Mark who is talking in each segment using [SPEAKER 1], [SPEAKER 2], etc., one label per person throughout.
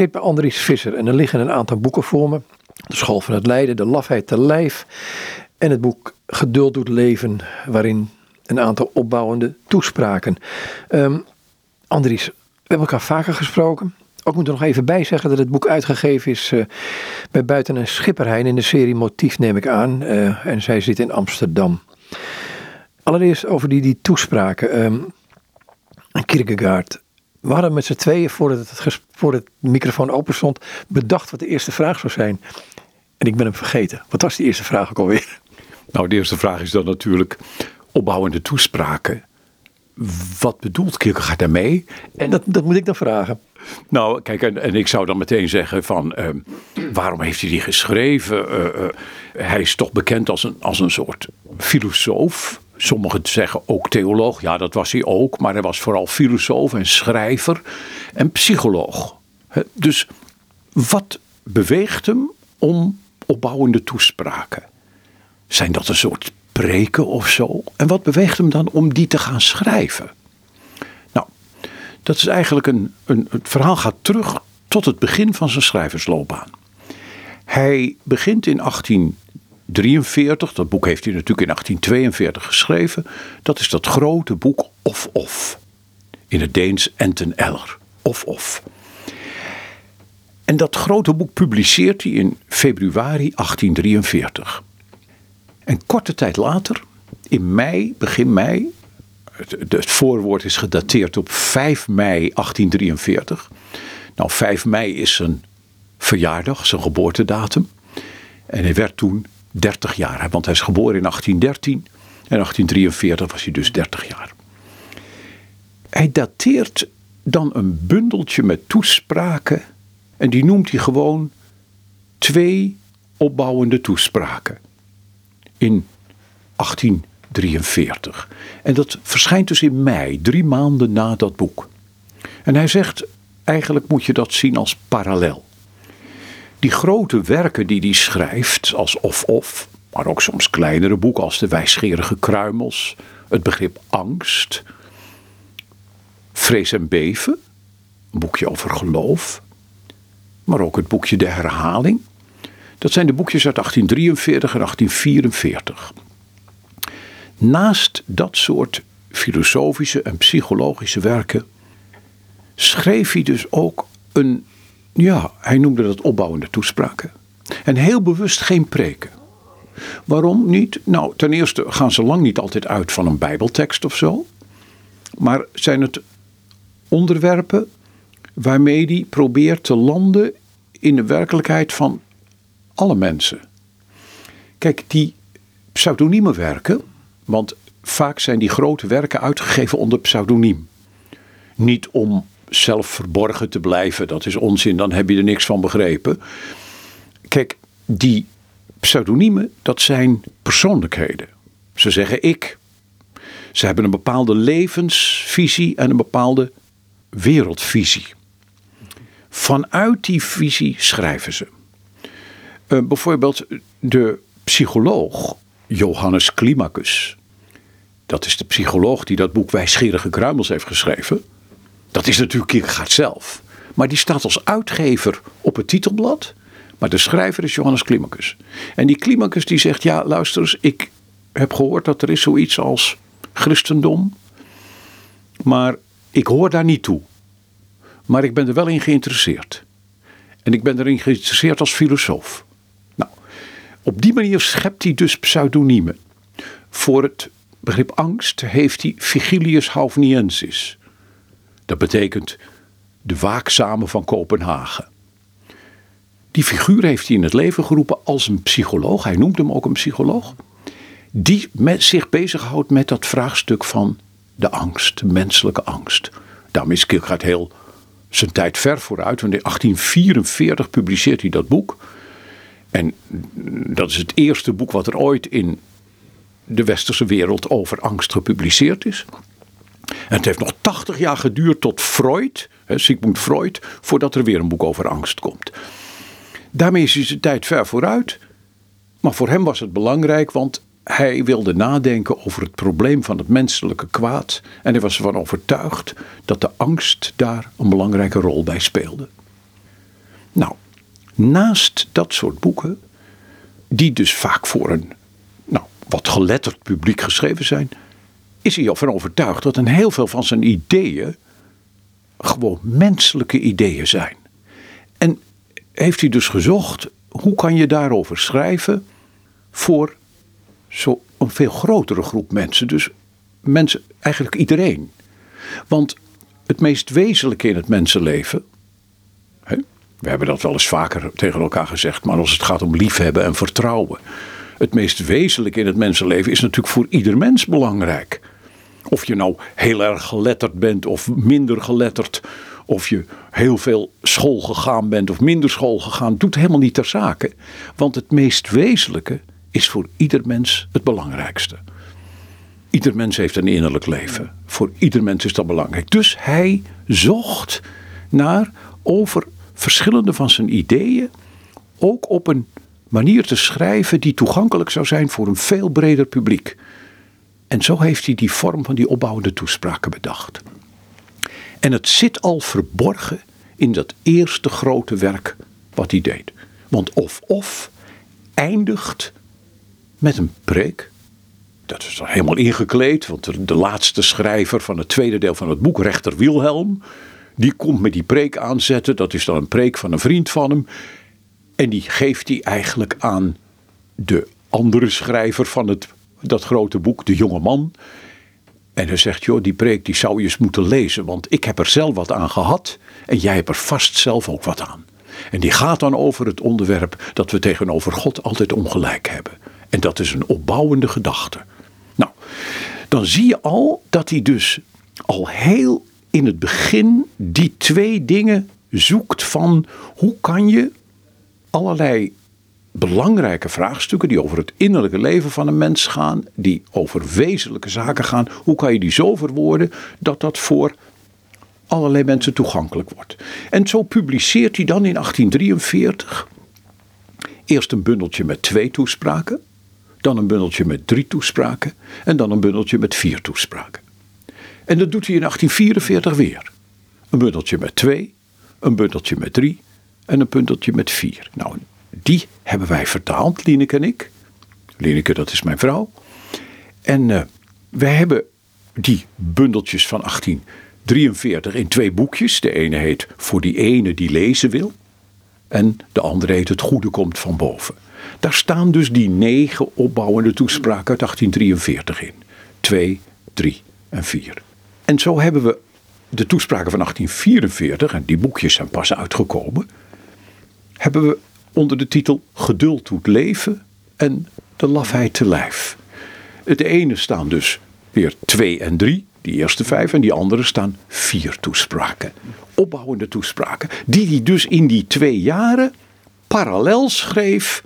[SPEAKER 1] zit bij Andries Visser en er liggen een aantal boeken voor me. De School van het Lijden, De Lafheid te Lijf en het boek Geduld doet leven, waarin een aantal opbouwende toespraken. Um, Andries, we hebben elkaar vaker gesproken. Ook moet er nog even bij zeggen dat het boek uitgegeven is uh, bij Buiten en Schipperheijn in de serie Motief neem ik aan. Uh, en zij zit in Amsterdam. Allereerst over die, die toespraken. Um, Kierkegaard. We hadden met z'n tweeën, voordat het, voordat het microfoon open stond, bedacht wat de eerste vraag zou zijn. En ik ben hem vergeten. Wat was die eerste vraag ook alweer?
[SPEAKER 2] Nou, de eerste vraag is dan natuurlijk opbouwende toespraken. Wat bedoelt Kierkegaard daarmee?
[SPEAKER 1] En dat, dat moet ik dan vragen.
[SPEAKER 2] Nou, kijk, en, en ik zou dan meteen zeggen van, uh, waarom heeft hij die geschreven? Uh, uh, hij is toch bekend als een, als een soort filosoof. Sommigen zeggen ook theoloog. Ja, dat was hij ook. Maar hij was vooral filosoof en schrijver en psycholoog. Dus wat beweegt hem om opbouwende toespraken? Zijn dat een soort preken of zo? En wat beweegt hem dan om die te gaan schrijven? Nou, dat is eigenlijk een, een. Het verhaal gaat terug tot het begin van zijn schrijversloopbaan. Hij begint in 1843, dat boek heeft hij natuurlijk in 1842 geschreven. Dat is dat grote boek Of Of. In het Deens Enten Eller. Of Of. En dat grote boek publiceert hij in februari 1843. En korte tijd later, in mei, begin mei, het, voorwoord is gedateerd op 5 mei 1843. Nou, 5 mei is zijn verjaardag, zijn geboortedatum. En hij werd toen 30 jaar, want hij is geboren in 1813 en 1843 was hij dus 30 jaar. Hij dateert dan een bundeltje met toespraken en die noemt hij gewoon twee opbouwende toespraken in 1843. En dat verschijnt dus in mei, drie maanden na dat boek. En hij zegt, eigenlijk moet je dat zien als parallel. Die grote werken die hij schrijft, als Of-Of, maar ook soms kleinere boeken als De Wijsgerige Kruimels, het begrip angst, Vrees en Beven, een boekje over geloof, maar ook het boekje De Herhaling, dat zijn de boekjes uit 1843 en 1844. Naast dat soort filosofische en psychologische werken schreef hij dus ook een, ja, hij noemde dat opbouwende toespraken. En heel bewust geen preken. Waarom niet? Nou, ten eerste gaan ze lang niet altijd uit van een Bijbeltekst of zo. Maar zijn het onderwerpen waarmee hij probeert te landen in de werkelijkheid van alle mensen. Kijk, die pseudonieme werken, want vaak zijn die grote werken uitgegeven onder pseudoniem. Niet om zelf verborgen te blijven, dat is onzin, dan heb je er niks van begrepen. Kijk, die pseudoniemen, dat zijn persoonlijkheden. Ze zeggen ik. Ze hebben een bepaalde levensvisie en een bepaalde wereldvisie. Vanuit die visie schrijven ze. Uh, bijvoorbeeld de psycholoog Johannes Climacus. Dat is de psycholoog die dat boek Wijsgerige Kruimels heeft geschreven. Dat is natuurlijk Kierkegaard zelf. Maar die staat als uitgever op het titelblad. Maar de schrijver is Johannes Climacus. En die Climacus die zegt, ja luister eens, ik heb gehoord dat er is zoiets als christendom. Maar ik hoor daar niet toe. Maar ik ben er wel in geïnteresseerd. En ik ben erin geïnteresseerd als filosoof. Op die manier schept hij dus pseudoniemen. Voor het begrip angst heeft hij Vigilius Haufniensis. Dat betekent de waakzame van Kopenhagen. Die figuur heeft hij in het leven geroepen als een psycholoog. Hij noemt hem ook een psycholoog. Die met zich bezighoudt met dat vraagstuk van de angst, de menselijke angst. Daarom is Kierkegaard heel zijn tijd ver vooruit. Want in 1844 publiceert hij dat boek. En dat is het eerste boek wat er ooit in de westerse wereld over angst gepubliceerd is. En het heeft nog 80 jaar geduurd tot Freud, hè, Sigmund Freud, voordat er weer een boek over angst komt. Daarmee is hij zijn tijd ver vooruit. Maar voor hem was het belangrijk, want hij wilde nadenken over het probleem van het menselijke kwaad. En hij was ervan overtuigd dat de angst daar een belangrijke rol bij speelde. Nou, naast dat soort boeken, die dus vaak voor een nou, wat geletterd publiek geschreven zijn, is hij ervan overtuigd dat een heel veel van zijn ideeën gewoon menselijke ideeën zijn. En heeft hij dus gezocht, hoe kan je daarover schrijven voor zo'n veel grotere groep mensen? Dus mensen, eigenlijk iedereen. Want het meest wezenlijke in het mensenleven, we hebben dat wel eens vaker tegen elkaar gezegd, maar als het gaat om liefhebben en vertrouwen. Het meest wezenlijke in het mensenleven is natuurlijk voor ieder mens belangrijk. Of je nou heel erg geletterd bent of minder geletterd. Of je heel veel school gegaan bent of minder school gegaan. Doet helemaal niet ter zake. Want het meest wezenlijke is voor ieder mens het belangrijkste. Ieder mens heeft een innerlijk leven. Voor ieder mens is dat belangrijk. Dus hij zocht naar over verschillende van zijn ideeën ook op een manier te schrijven die toegankelijk zou zijn voor een veel breder publiek. En zo heeft hij die vorm van die opbouwende toespraken bedacht. En het zit al verborgen in dat eerste grote werk wat hij deed. Want of of eindigt met een preek. Dat is dan helemaal ingekleed, want de, laatste schrijver van het tweede deel van het boek, rechter Wilhelm, die komt met die preek aanzetten. Dat is dan een preek van een vriend van hem. En die geeft hij eigenlijk aan de andere schrijver van het, dat grote boek, de jonge man. En hij zegt, joh, die preek die zou je eens moeten lezen, want ik heb er zelf wat aan gehad en jij hebt er vast zelf ook wat aan. En die gaat dan over het onderwerp dat we tegenover God altijd ongelijk hebben. En dat is een opbouwende gedachte. Nou, dan zie je al dat hij dus al heel in het begin die twee dingen zoekt van hoe kan je allerlei belangrijke vraagstukken die over het innerlijke leven van een mens gaan, die over wezenlijke zaken gaan, hoe kan je die zo verwoorden dat dat voor allerlei mensen toegankelijk wordt. En zo publiceert hij dan in 1843 eerst een bundeltje met twee toespraken, dan een bundeltje met drie toespraken en dan een bundeltje met vier toespraken. En dat doet hij in 1844 weer. Een bundeltje met twee, een bundeltje met drie en een bundeltje met vier. Nou, die hebben wij vertaald, Lineke en ik. Lineke, dat is mijn vrouw. En uh, wij hebben die bundeltjes van 1843 in twee boekjes. De ene heet Voor die ene die lezen wil. En de andere heet Het Goede komt van boven. Daar staan dus die negen opbouwende toespraken uit 1843 in. 2, 3 en 4. En zo hebben we de toespraken van 1844, en die boekjes zijn pas uitgekomen, hebben we onder de titel Geduld doet leven en de lafheid te lijf. Het ene staan dus weer twee en drie, die eerste vijf, en die andere staan vier toespraken. Opbouwende toespraken, die hij dus in die twee jaren parallel schreef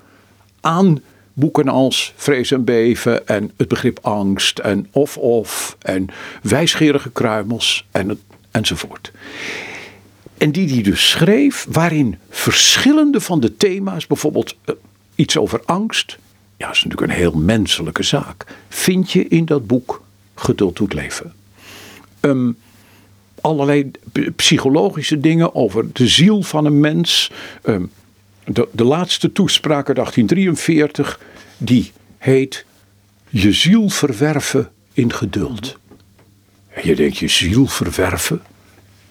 [SPEAKER 2] aan boeken als Vrees en Beven en het begrip angst en of-of en wijsgerige kruimels en, enzovoort. En die hij dus schreef, waarin verschillende van de thema's, bijvoorbeeld eh, iets over angst, ja, is natuurlijk een heel menselijke zaak, vind je in dat boek Geduld doet leven. Um, allerlei psychologische dingen over de ziel van een mens. Um, de, de laatste toespraak uit 1843, die heet Je ziel verwerven in geduld. En je denkt, je ziel verwerven?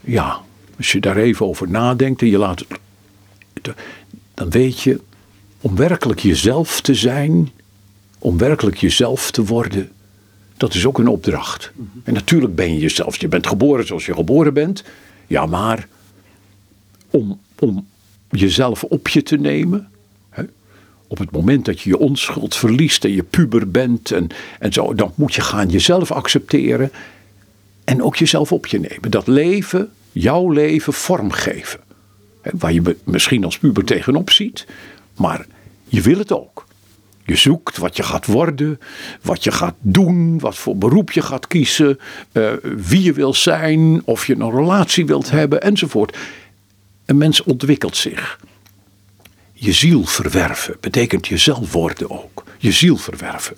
[SPEAKER 2] Ja, als je daar even over nadenkt en je laat het. Dan weet je, om werkelijk jezelf te zijn, om werkelijk jezelf te worden, dat is ook een opdracht. En natuurlijk ben je jezelf. Je bent geboren zoals je geboren bent. Ja, maar om, om jezelf op je te nemen. Hè, op het moment dat je je onschuld verliest en je puber bent en, en zo, dan moet je gaan jezelf accepteren. En ook jezelf op je nemen. Dat leven jouw leven vormgeven. Waar je misschien als puber tegenop ziet, maar je wil het ook. Je zoekt wat je gaat worden, wat je gaat doen, wat voor beroep je gaat kiezen, uh, wie je wil zijn, of je een relatie wilt hebben enzovoort. Een mens ontwikkelt zich. Je ziel verwerven betekent jezelf worden ook. Je ziel verwerven.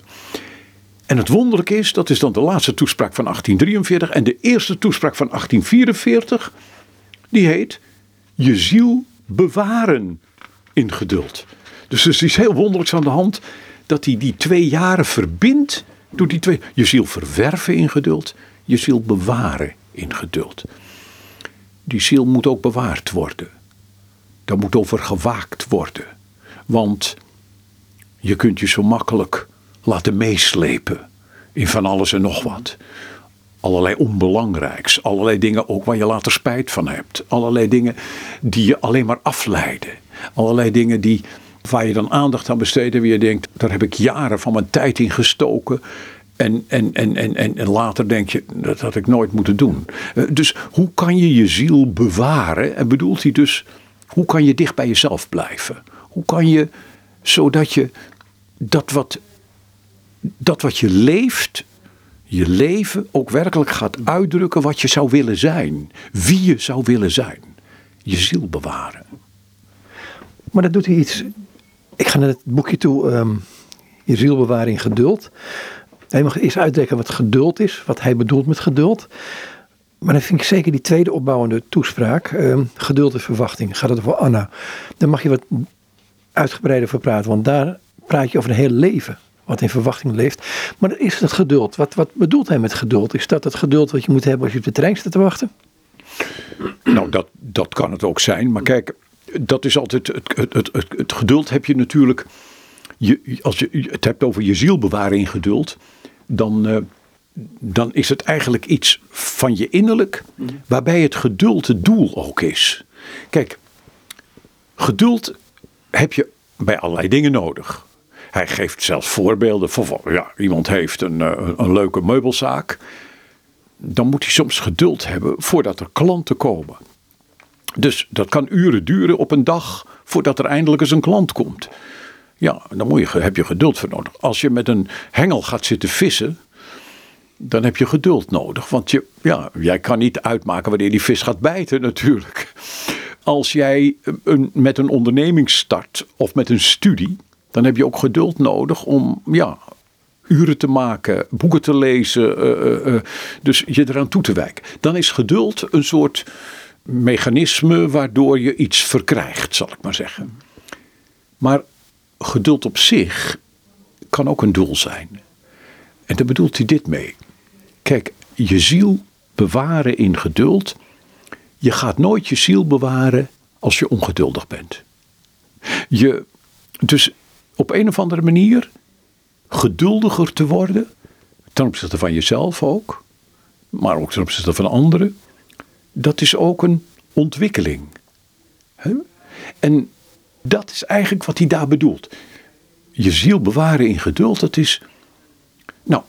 [SPEAKER 2] En het wonderlijke is, dat is dan de laatste toespraak van 1843 en de eerste toespraak van 1844, die heet Je ziel bewaren in geduld. Dus er is iets heel wonderlijks aan de hand dat hij die twee jaren verbindt. Door die twee, je ziel verwerven in geduld, je ziel bewaren in geduld. Die ziel moet ook bewaard worden. Daar moet over gewaakt worden. Want je kunt je zo makkelijk laten meeslepen in van alles en nog wat. Allerlei onbelangrijks, allerlei dingen ook waar je later spijt van hebt. Allerlei dingen die je alleen maar afleiden. Allerlei dingen die, waar je dan aandacht aan besteedt en je denkt, daar heb ik jaren van mijn tijd in gestoken. En, en, en, en, en, later denk je, dat had ik nooit moeten doen. Eh, dus hoe kan je je ziel bewaren? En bedoelt hij dus, hoe kan je dicht bij jezelf blijven? Hoe kan je, zodat je dat wat, dat wat je leeft, je leven ook werkelijk gaat uitdrukken wat je zou willen zijn. Wie je zou willen zijn. Je ziel bewaren.
[SPEAKER 1] Maar dat doet hij iets. Ik ga naar het boekje toe, um, je ziel bewaren in geduld. Hij mag eerst uitdekken wat geduld is, wat hij bedoelt met geduld. Maar dan vind ik zeker die tweede opbouwende toespraak, um, geduld en verwachting, gaat het over Anna. Daar mag je wat uitgebreider voor praten, want daar praat je over een heel leven wat in verwachting leeft. Maar is het geduld? Wat, wat bedoelt hij met geduld? Is dat het geduld wat je moet hebben als je op de trein staat te wachten?
[SPEAKER 2] Nou, dat, dat kan het ook zijn. Maar kijk, dat is altijd het, het, het, het, geduld heb je natuurlijk. Je, als je het hebt over je ziel bewaren in geduld, dan, uh, dan is het eigenlijk iets van je innerlijk, waarbij het geduld het doel ook is. Kijk, geduld heb je bij allerlei dingen nodig. Hij geeft zelfs voorbeelden van, ja, iemand heeft een, eh, een leuke meubelzaak. Dan moet hij soms geduld hebben voordat er klanten komen. Dus dat kan uren duren op een dag voordat er eindelijk eens een klant komt. Ja, dan moet je, heb je geduld voor nodig. Als je met een hengel gaat zitten vissen, dan heb je geduld nodig. Want je, ja, jij kan niet uitmaken wanneer die vis gaat bijten natuurlijk. Als jij een, met een onderneming start of met een studie, dan heb je ook geduld nodig om ja, uren te maken, boeken te lezen, uh, uh, dus je eraan toe te wijken. Dan is geduld een soort mechanisme waardoor je iets verkrijgt, zal ik maar zeggen. Maar geduld op zich kan ook een doel zijn. En daar bedoelt hij dit mee. Kijk, je ziel bewaren in geduld. Je gaat nooit je ziel bewaren als je ongeduldig bent. Je, dus op een of andere manier geduldiger te worden, ten opzichte van jezelf ook, maar ook ten opzichte van anderen, dat is ook een ontwikkeling. En dat is eigenlijk wat hij daar bedoelt. Je ziel bewaren in geduld, dat is. Nou,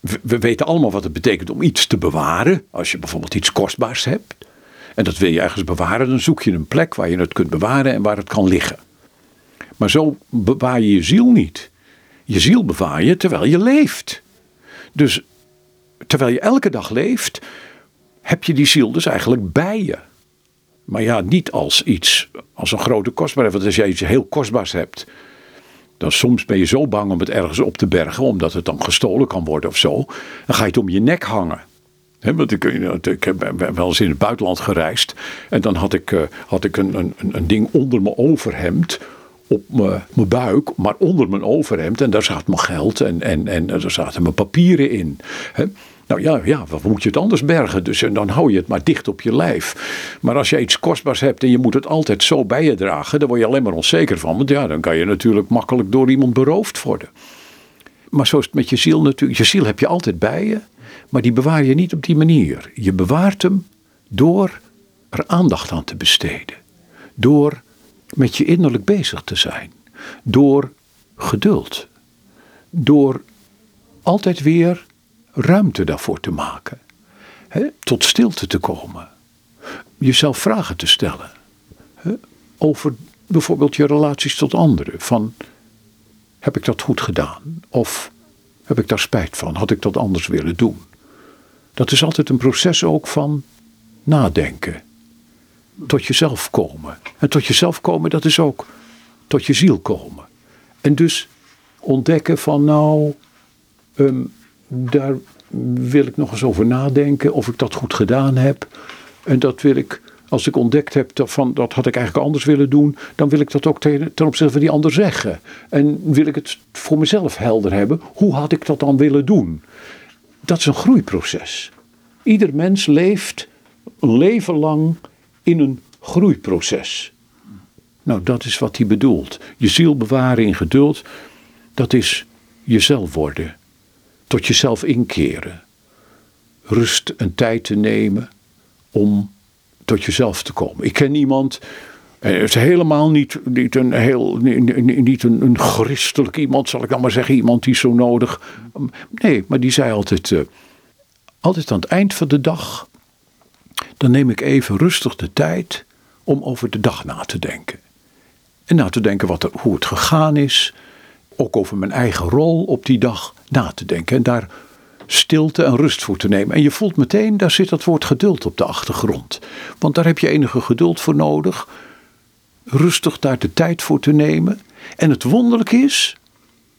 [SPEAKER 2] we weten allemaal wat het betekent om iets te bewaren. Als je bijvoorbeeld iets kostbaars hebt. En dat wil je ergens bewaren, dan zoek je een plek waar je het kunt bewaren en waar het kan liggen. Maar zo bewaar je je ziel niet. Je ziel bewaar je terwijl je leeft. Dus terwijl je elke dag leeft, heb je die ziel dus eigenlijk bij je. Maar ja, niet als iets, als een grote kostbaarheid. Want als jij iets heel kostbaars hebt, dan soms ben je zo bang om het ergens op te bergen, omdat het dan gestolen kan worden of zo. Dan ga je het om je nek hangen. want ik, ik heb wel eens in het buitenland gereisd. En dan had ik, eh, had ik een, een, een ding onder mijn overhemd op mijn buik, maar onder mijn overhemd. En daar zat mijn geld en, en, en daar zaten mijn papieren in. Nou ja, ja, wat moet je het anders bergen? Dus dan hou je het maar dicht op je lijf. Maar als je iets kostbaars hebt en je moet het altijd zo bij je dragen, dan word je alleen maar onzeker van. Want ja, dan kan je natuurlijk makkelijk door iemand beroofd worden. Maar zo is het met je ziel natuurlijk. Je ziel heb je altijd bij je, maar die bewaar je niet op die manier. Je bewaart hem door er aandacht aan te besteden. Door met je innerlijk bezig te zijn. Door geduld. Door altijd weer ruimte daarvoor te maken. tot stilte te komen. Jezelf vragen te stellen. over bijvoorbeeld je relaties tot anderen. Van, heb ik dat goed gedaan? Of heb ik daar spijt van? Had ik dat anders willen doen? Dat is altijd een proces ook van nadenken tot jezelf komen. En tot jezelf komen, dat is ook tot je ziel komen. En dus ontdekken van nou, ehm, daar wil ik nog eens over nadenken of ik dat goed gedaan heb. En dat wil ik Als ik ontdekt heb dat, van, dat had ik eigenlijk anders willen doen, dan wil ik dat ook ten, ten opzichte van die ander zeggen. En wil ik het voor mezelf helder hebben, hoe had ik dat dan willen doen? Dat is een groeiproces. Ieder mens leeft een leven lang in een groeiproces. Nou, dat is wat hij bedoelt. Je ziel bewaren in geduld, dat is jezelf worden. Tot jezelf inkeren. Rust en tijd te nemen om tot jezelf te komen. Ik ken iemand, het is helemaal niet, niet, een, heel, niet een, christelijk iemand, zal ik dan maar zeggen. Iemand die zo nodig. Nee, maar die zei altijd. Uh, altijd aan het eind van de dag. Dan neem ik even rustig de tijd om over de dag na te denken. En na te denken wat er, hoe het gegaan is. Ook over mijn eigen rol op die dag na te denken. En daar stilte en rust voor te nemen. En je voelt meteen, daar zit dat woord geduld op de achtergrond. Want daar heb je enige geduld voor nodig. Rustig daar de tijd voor te nemen. En het wonderlijke is,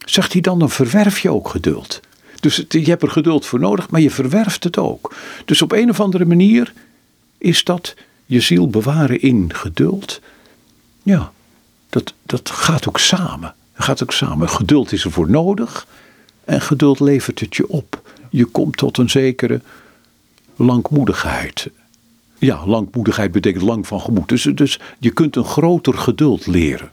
[SPEAKER 2] zegt hij dan, dan verwerf je ook geduld. Dus je hebt er geduld voor nodig, maar je verwerft het ook. Dus op een of andere manier is dat je ziel bewaren in geduld. Ja, dat, dat gaat ook samen. Gaat ook samen. Geduld is ervoor nodig en geduld levert het je op. Je komt tot een zekere langmoedigheid. Ja, langmoedigheid betekent lang van gemoed. Dus, dus je kunt een groter geduld leren.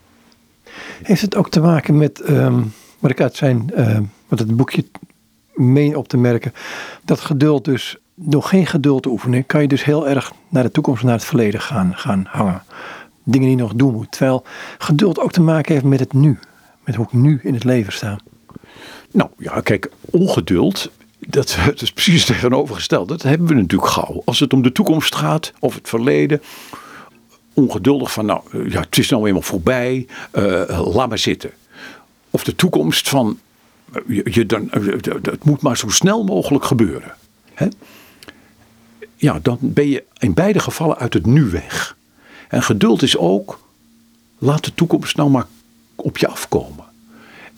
[SPEAKER 1] Heeft het ook te maken met um, wat ik uit zijn, uh, wat het boekje meen op te merken, dat geduld dus, nog geen geduld oefenen, kan je dus heel erg naar de toekomst, naar het verleden gaan, gaan hangen. Dingen die je nog doen moet. Terwijl geduld ook te maken heeft met het nu. Met hoe ik nu in het leven sta.
[SPEAKER 2] Nou ja, kijk, ongeduld, dat, is precies tegenovergesteld. Dat hebben we natuurlijk gauw. Als het om de toekomst gaat of het verleden. Ongeduldig van, nou ja, het is nou eenmaal voorbij, uh, laat maar zitten. Of de toekomst van, je, je dan, het moet maar zo snel mogelijk gebeuren. Hè? Ja, dan ben je in beide gevallen uit het nu weg. En geduld is ook, laat de toekomst nou maar op je afkomen.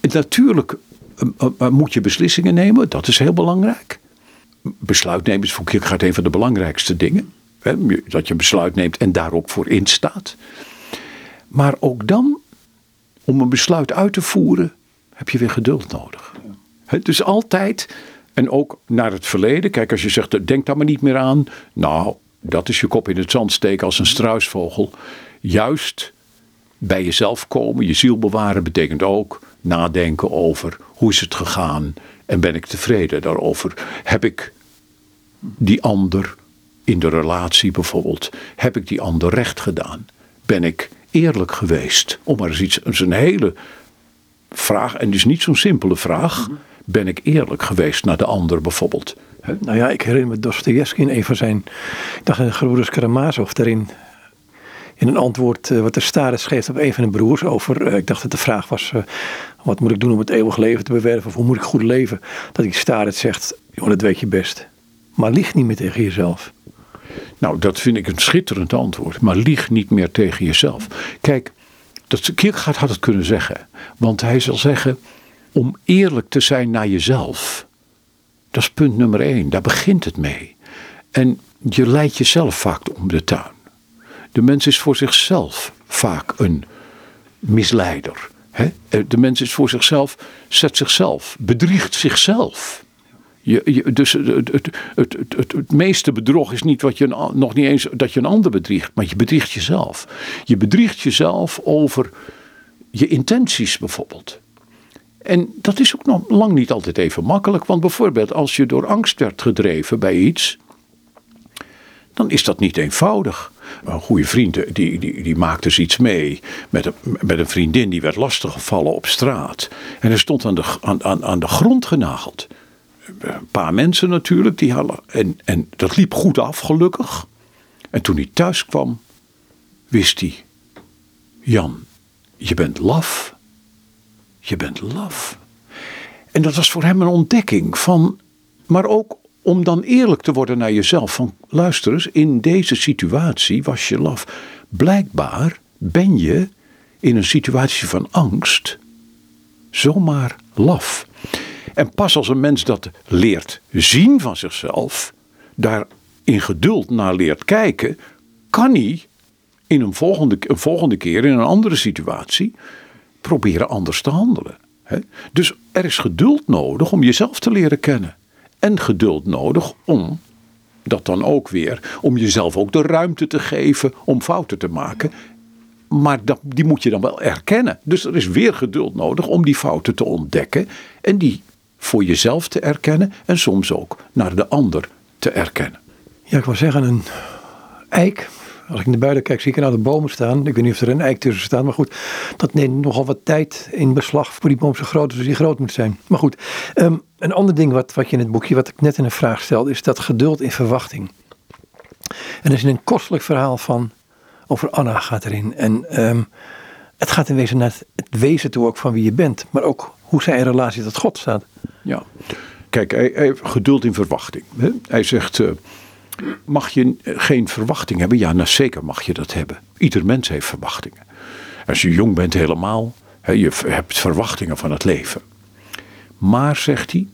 [SPEAKER 2] En natuurlijk eh, eh, eh, moet je beslissingen nemen, dat is heel belangrijk. Besluit nemen is voor gaat een van de belangrijkste dingen. Hè? Dat je besluit neemt en daar ook voor instaat. Maar ook dan, om een besluit uit te voeren, heb je weer geduld nodig. Dus altijd, en ook naar het verleden. Kijk, als je zegt, denk daar maar niet meer aan. Nou, dat is je kop in het zand steken als een struisvogel. Juist bij jezelf komen, je ziel bewaren, betekent ook nadenken over hoe is het gegaan en ben ik tevreden daarover. Heb ik die ander in de relatie bijvoorbeeld, heb ik die ander recht gedaan? Ben ik eerlijk geweest? Om maar eens iets, een hele vraag, en dus niet zo'n simpele vraag. Ben ik eerlijk geweest naar de ander bijvoorbeeld?
[SPEAKER 1] Nou ja, ik herinner me Dostoevsky in een van zijn, ik dacht in Gebroeders Karamazov, daarin in een antwoord uh, wat de staris schreef op een van de broers over, uh, ik dacht dat de vraag was, uh, wat moet ik doen om het eeuwig leven te bewerven, of hoe moet ik goed leven, dat die staris zegt, joh, dat weet je best, maar lieg niet meer tegen jezelf.
[SPEAKER 2] Nou, dat vind ik een schitterend antwoord, maar lieg niet meer tegen jezelf. Kijk, dat Kierkegaard had het kunnen zeggen, want hij zal zeggen, om eerlijk te zijn naar jezelf, dat is punt nummer één, daar begint het mee. En je leidt jezelf vaak om de tuin. De mens is voor zichzelf vaak een misleider. De mens is voor zichzelf, zet zichzelf, bedriegt zichzelf. Je, dus het, het, het, het, meeste bedrog is niet wat je nog niet eens dat je een ander bedriegt, maar je bedriegt jezelf. Je bedriegt jezelf over je intenties bijvoorbeeld. En dat is ook nog lang niet altijd even makkelijk, want bijvoorbeeld als je door angst werd gedreven bij iets, dan is dat niet eenvoudig. Een goede vriend die, die, die maakte dus iets mee met een, met een vriendin die werd lastiggevallen op straat. En hij stond aan de, aan, aan, aan de grond genageld. Een paar mensen natuurlijk, die hadden, en, en dat liep goed af gelukkig. En toen hij thuis kwam, wist hij, Jan, je bent laf. Je bent laf. En dat was voor hem een ontdekking van, maar ook om dan eerlijk te worden naar jezelf. Van luister eens, in deze situatie was je laf. Blijkbaar ben je in een situatie van angst zomaar laf. En pas als een mens dat leert zien van zichzelf, daar in geduld naar leert kijken, kan hij in een volgende, een volgende keer, in een andere situatie, proberen anders te handelen. Dus er is geduld nodig om jezelf te leren kennen. En geduld nodig om dat dan ook weer, om jezelf ook de ruimte te geven om fouten te maken. Maar dat, die moet je dan wel erkennen. Dus er is weer geduld nodig om die fouten te ontdekken en die voor jezelf te erkennen en soms ook naar de ander te erkennen.
[SPEAKER 1] Ja, ik wil zeggen, een eik. Als ik naar buiten kijk, zie ik er nou de bomen staan. Ik weet niet of er een eik tussen staat, maar goed. Dat neemt nogal wat tijd in beslag voor die boom zo groot als die groot moet zijn. Maar goed, ehm, een ander ding wat, wat je in het boekje, wat ik net in een vraag stelde, is dat geduld in verwachting. En er is een kostelijk verhaal van, over Anna gaat erin. En ehm, het gaat in wezen naar het, wezen toe ook van wie je bent. Maar ook hoe zij in relatie tot God staat.
[SPEAKER 2] Ja, kijk, hij, geduld in verwachting. Hij zegt, eh, mag je geen verwachting hebben? Ja, nou zeker mag je dat hebben. Ieder mens heeft verwachtingen. Als je jong bent helemaal, je hebt verwachtingen van het leven. Maar, zegt hij,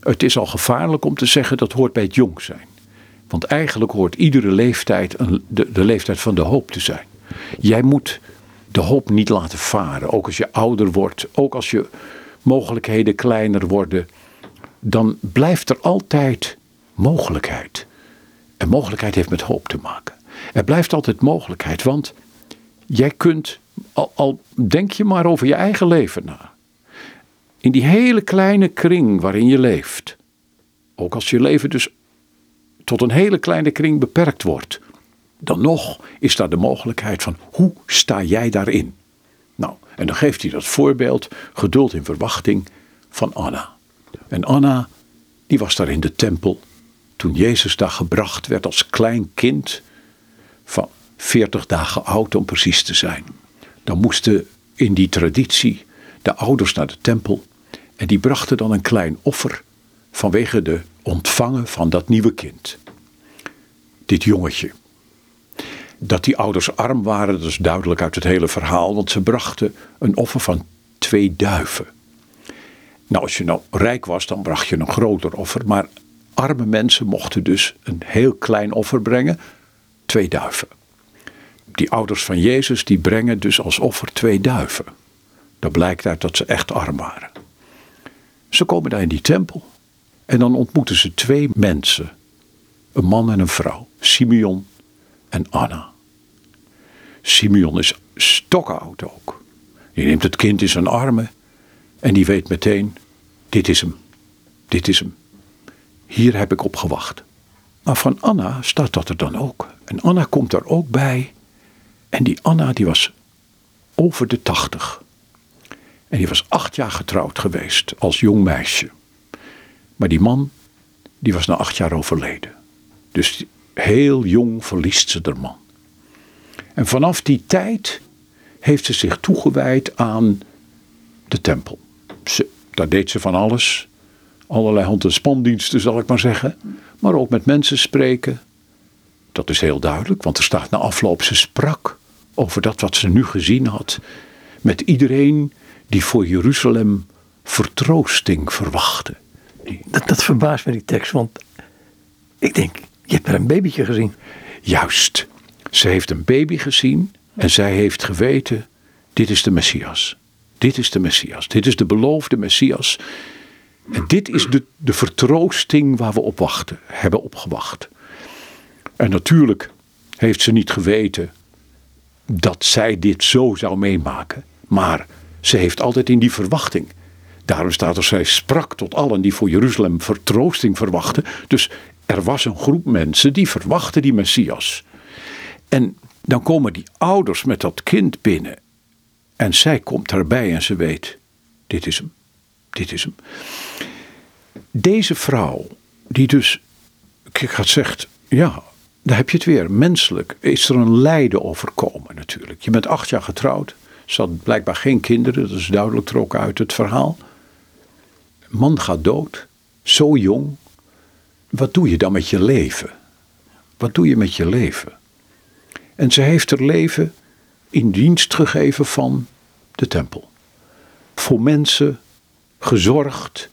[SPEAKER 2] het is al gevaarlijk om te zeggen dat hoort bij het jong zijn. Want eigenlijk hoort iedere leeftijd een, de, de leeftijd van de hoop te zijn. Jij moet de hoop niet laten varen. Ook als je ouder wordt, ook als je mogelijkheden kleiner worden, dan blijft er altijd mogelijkheid. En mogelijkheid heeft met hoop te maken. Er blijft altijd mogelijkheid, want jij kunt, al, al denk je maar over je eigen leven na, in die hele kleine kring waarin je leeft, ook als je leven dus tot een hele kleine kring beperkt wordt, dan nog is daar de mogelijkheid van hoe sta jij daarin? Nou, en dan geeft hij dat voorbeeld, geduld in verwachting, van Anna. En Anna, die was daar in de tempel toen Jezus daar gebracht werd als klein kind van 40 dagen oud om precies te zijn. Dan moesten in die traditie de ouders naar de tempel en die brachten dan een klein offer vanwege de ontvangen van dat nieuwe kind. Dit jongetje. Dat die ouders arm waren, dat is duidelijk uit het hele verhaal, want ze brachten een offer van twee duiven. Nou, als je nou rijk was, dan bracht je een groter offer, maar arme mensen mochten dus een heel klein offer brengen, twee duiven. Die ouders van Jezus, die brengen dus als offer twee duiven. Dat blijkt uit dat ze echt arm waren. Ze komen daar in die tempel en dan ontmoeten ze twee mensen. Een man en een vrouw, Simeon en Anna. Simeon is stokoud ook. Die neemt het kind in zijn armen en die weet meteen, dit is hem, dit is hem. Hier heb ik op gewacht. Maar van Anna staat dat er dan ook. En Anna komt er ook bij. En die Anna die was over de tachtig. En die was acht jaar getrouwd geweest als jong meisje. Maar die man, die was na acht jaar overleden. Dus heel jong verliest ze haar man. En vanaf die tijd heeft ze zich toegewijd aan de tempel. Ze, daar deed ze van alles. Allerlei hand- en spandiensten, zal ik maar zeggen. Maar ook met mensen spreken. Dat is heel duidelijk, want er staat na afloop, ze sprak over dat wat ze nu gezien had. Met iedereen die voor Jeruzalem vertroosting verwachtte.
[SPEAKER 1] Dat, dat verbaast me die tekst, want ik denk, je hebt er een babytje gezien.
[SPEAKER 2] Juist. Ze heeft een baby gezien en zij heeft geweten, dit is de Messias. Dit is de Messias. Dit is de beloofde Messias. En dit is de, de vertroosting waar we op wachten, hebben opgewacht. En natuurlijk heeft ze niet geweten dat zij dit zo zou meemaken. Maar ze heeft altijd in die verwachting. Daarom staat er, zij sprak tot allen die voor Jeruzalem vertroosting verwachten. Dus er was een groep mensen die verwachten die Messias. En dan komen die ouders met dat kind binnen. En zij komt daarbij en ze weet, dit is hem. Dit is hem. Deze vrouw, die dus, ik had zegt, ja, daar heb je het weer. Menselijk is er een lijden overkomen natuurlijk. Je bent acht jaar getrouwd. Ze had blijkbaar geen kinderen, dat is duidelijk trok uit het verhaal. Man gaat dood, zo jong. Wat doe je dan met je leven? Wat doe je met je leven? En ze heeft haar leven in dienst gegeven van de tempel. Voor mensen gezorgd,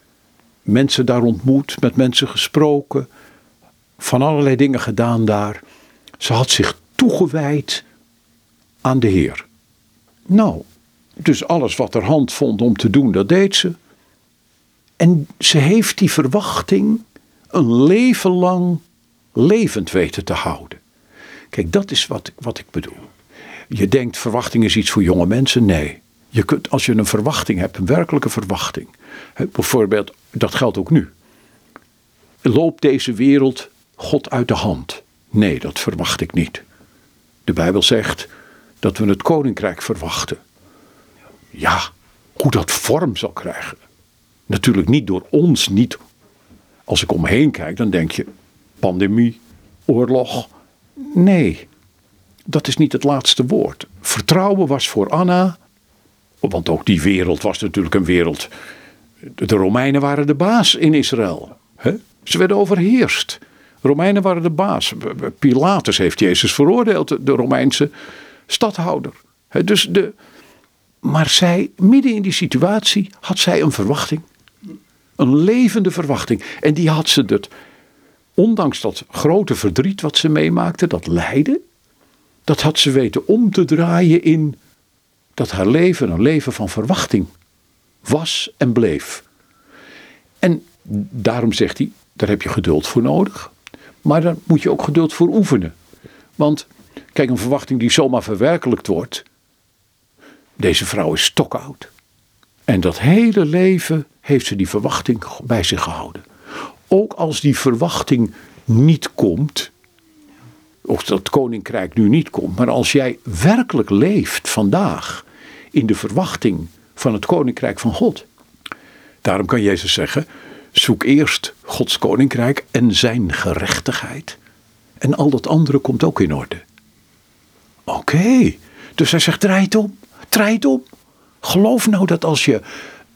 [SPEAKER 2] mensen daar ontmoet, met mensen gesproken, van allerlei dingen gedaan daar. Ze had zich toegewijd aan de Heer. Nou, dus alles wat er hand vond om te doen, dat deed ze. En ze heeft die verwachting een leven lang levend weten te houden. Kijk, dat is wat, wat ik bedoel. Je denkt verwachting is iets voor jonge mensen. Nee. Je kunt, als je een verwachting hebt, een werkelijke verwachting. Bijvoorbeeld, dat geldt ook nu. Loopt deze wereld God uit de hand? Nee, dat verwacht ik niet. De Bijbel zegt dat we het koninkrijk verwachten. Ja, hoe dat vorm zal krijgen. Natuurlijk niet door ons, niet. Als ik omheen kijk, dan denk je pandemie, oorlog. Nee, dat is niet het laatste woord. Vertrouwen was voor Anna, want ook die wereld was natuurlijk een wereld. De Romeinen waren de baas in Israël. Ze werden overheerst. Romeinen waren de baas. Pilatus heeft Jezus veroordeeld, de Romeinse stadhouder. Dus de, maar zij, midden in die situatie, had zij een verwachting. Een levende verwachting. En die had ze dat, ondanks dat grote verdriet wat ze meemaakte, dat lijden, dat had ze weten om te draaien in dat haar leven een leven van verwachting was en bleef. En daarom zegt hij, daar heb je geduld voor nodig. Maar daar moet je ook geduld voor oefenen. Want kijk, een verwachting die zomaar verwerkelijkt wordt. Deze vrouw is stokoud. En dat hele leven heeft ze die verwachting bij zich gehouden. Ook als die verwachting niet komt, of dat koninkrijk nu niet komt, maar als jij werkelijk leeft vandaag in de verwachting van het koninkrijk van God. Daarom kan Jezus zeggen: zoek eerst Gods koninkrijk en zijn gerechtigheid. En al dat andere komt ook in orde. Oké, dus hij zegt: draai het om, draai het om. Geloof nou dat als je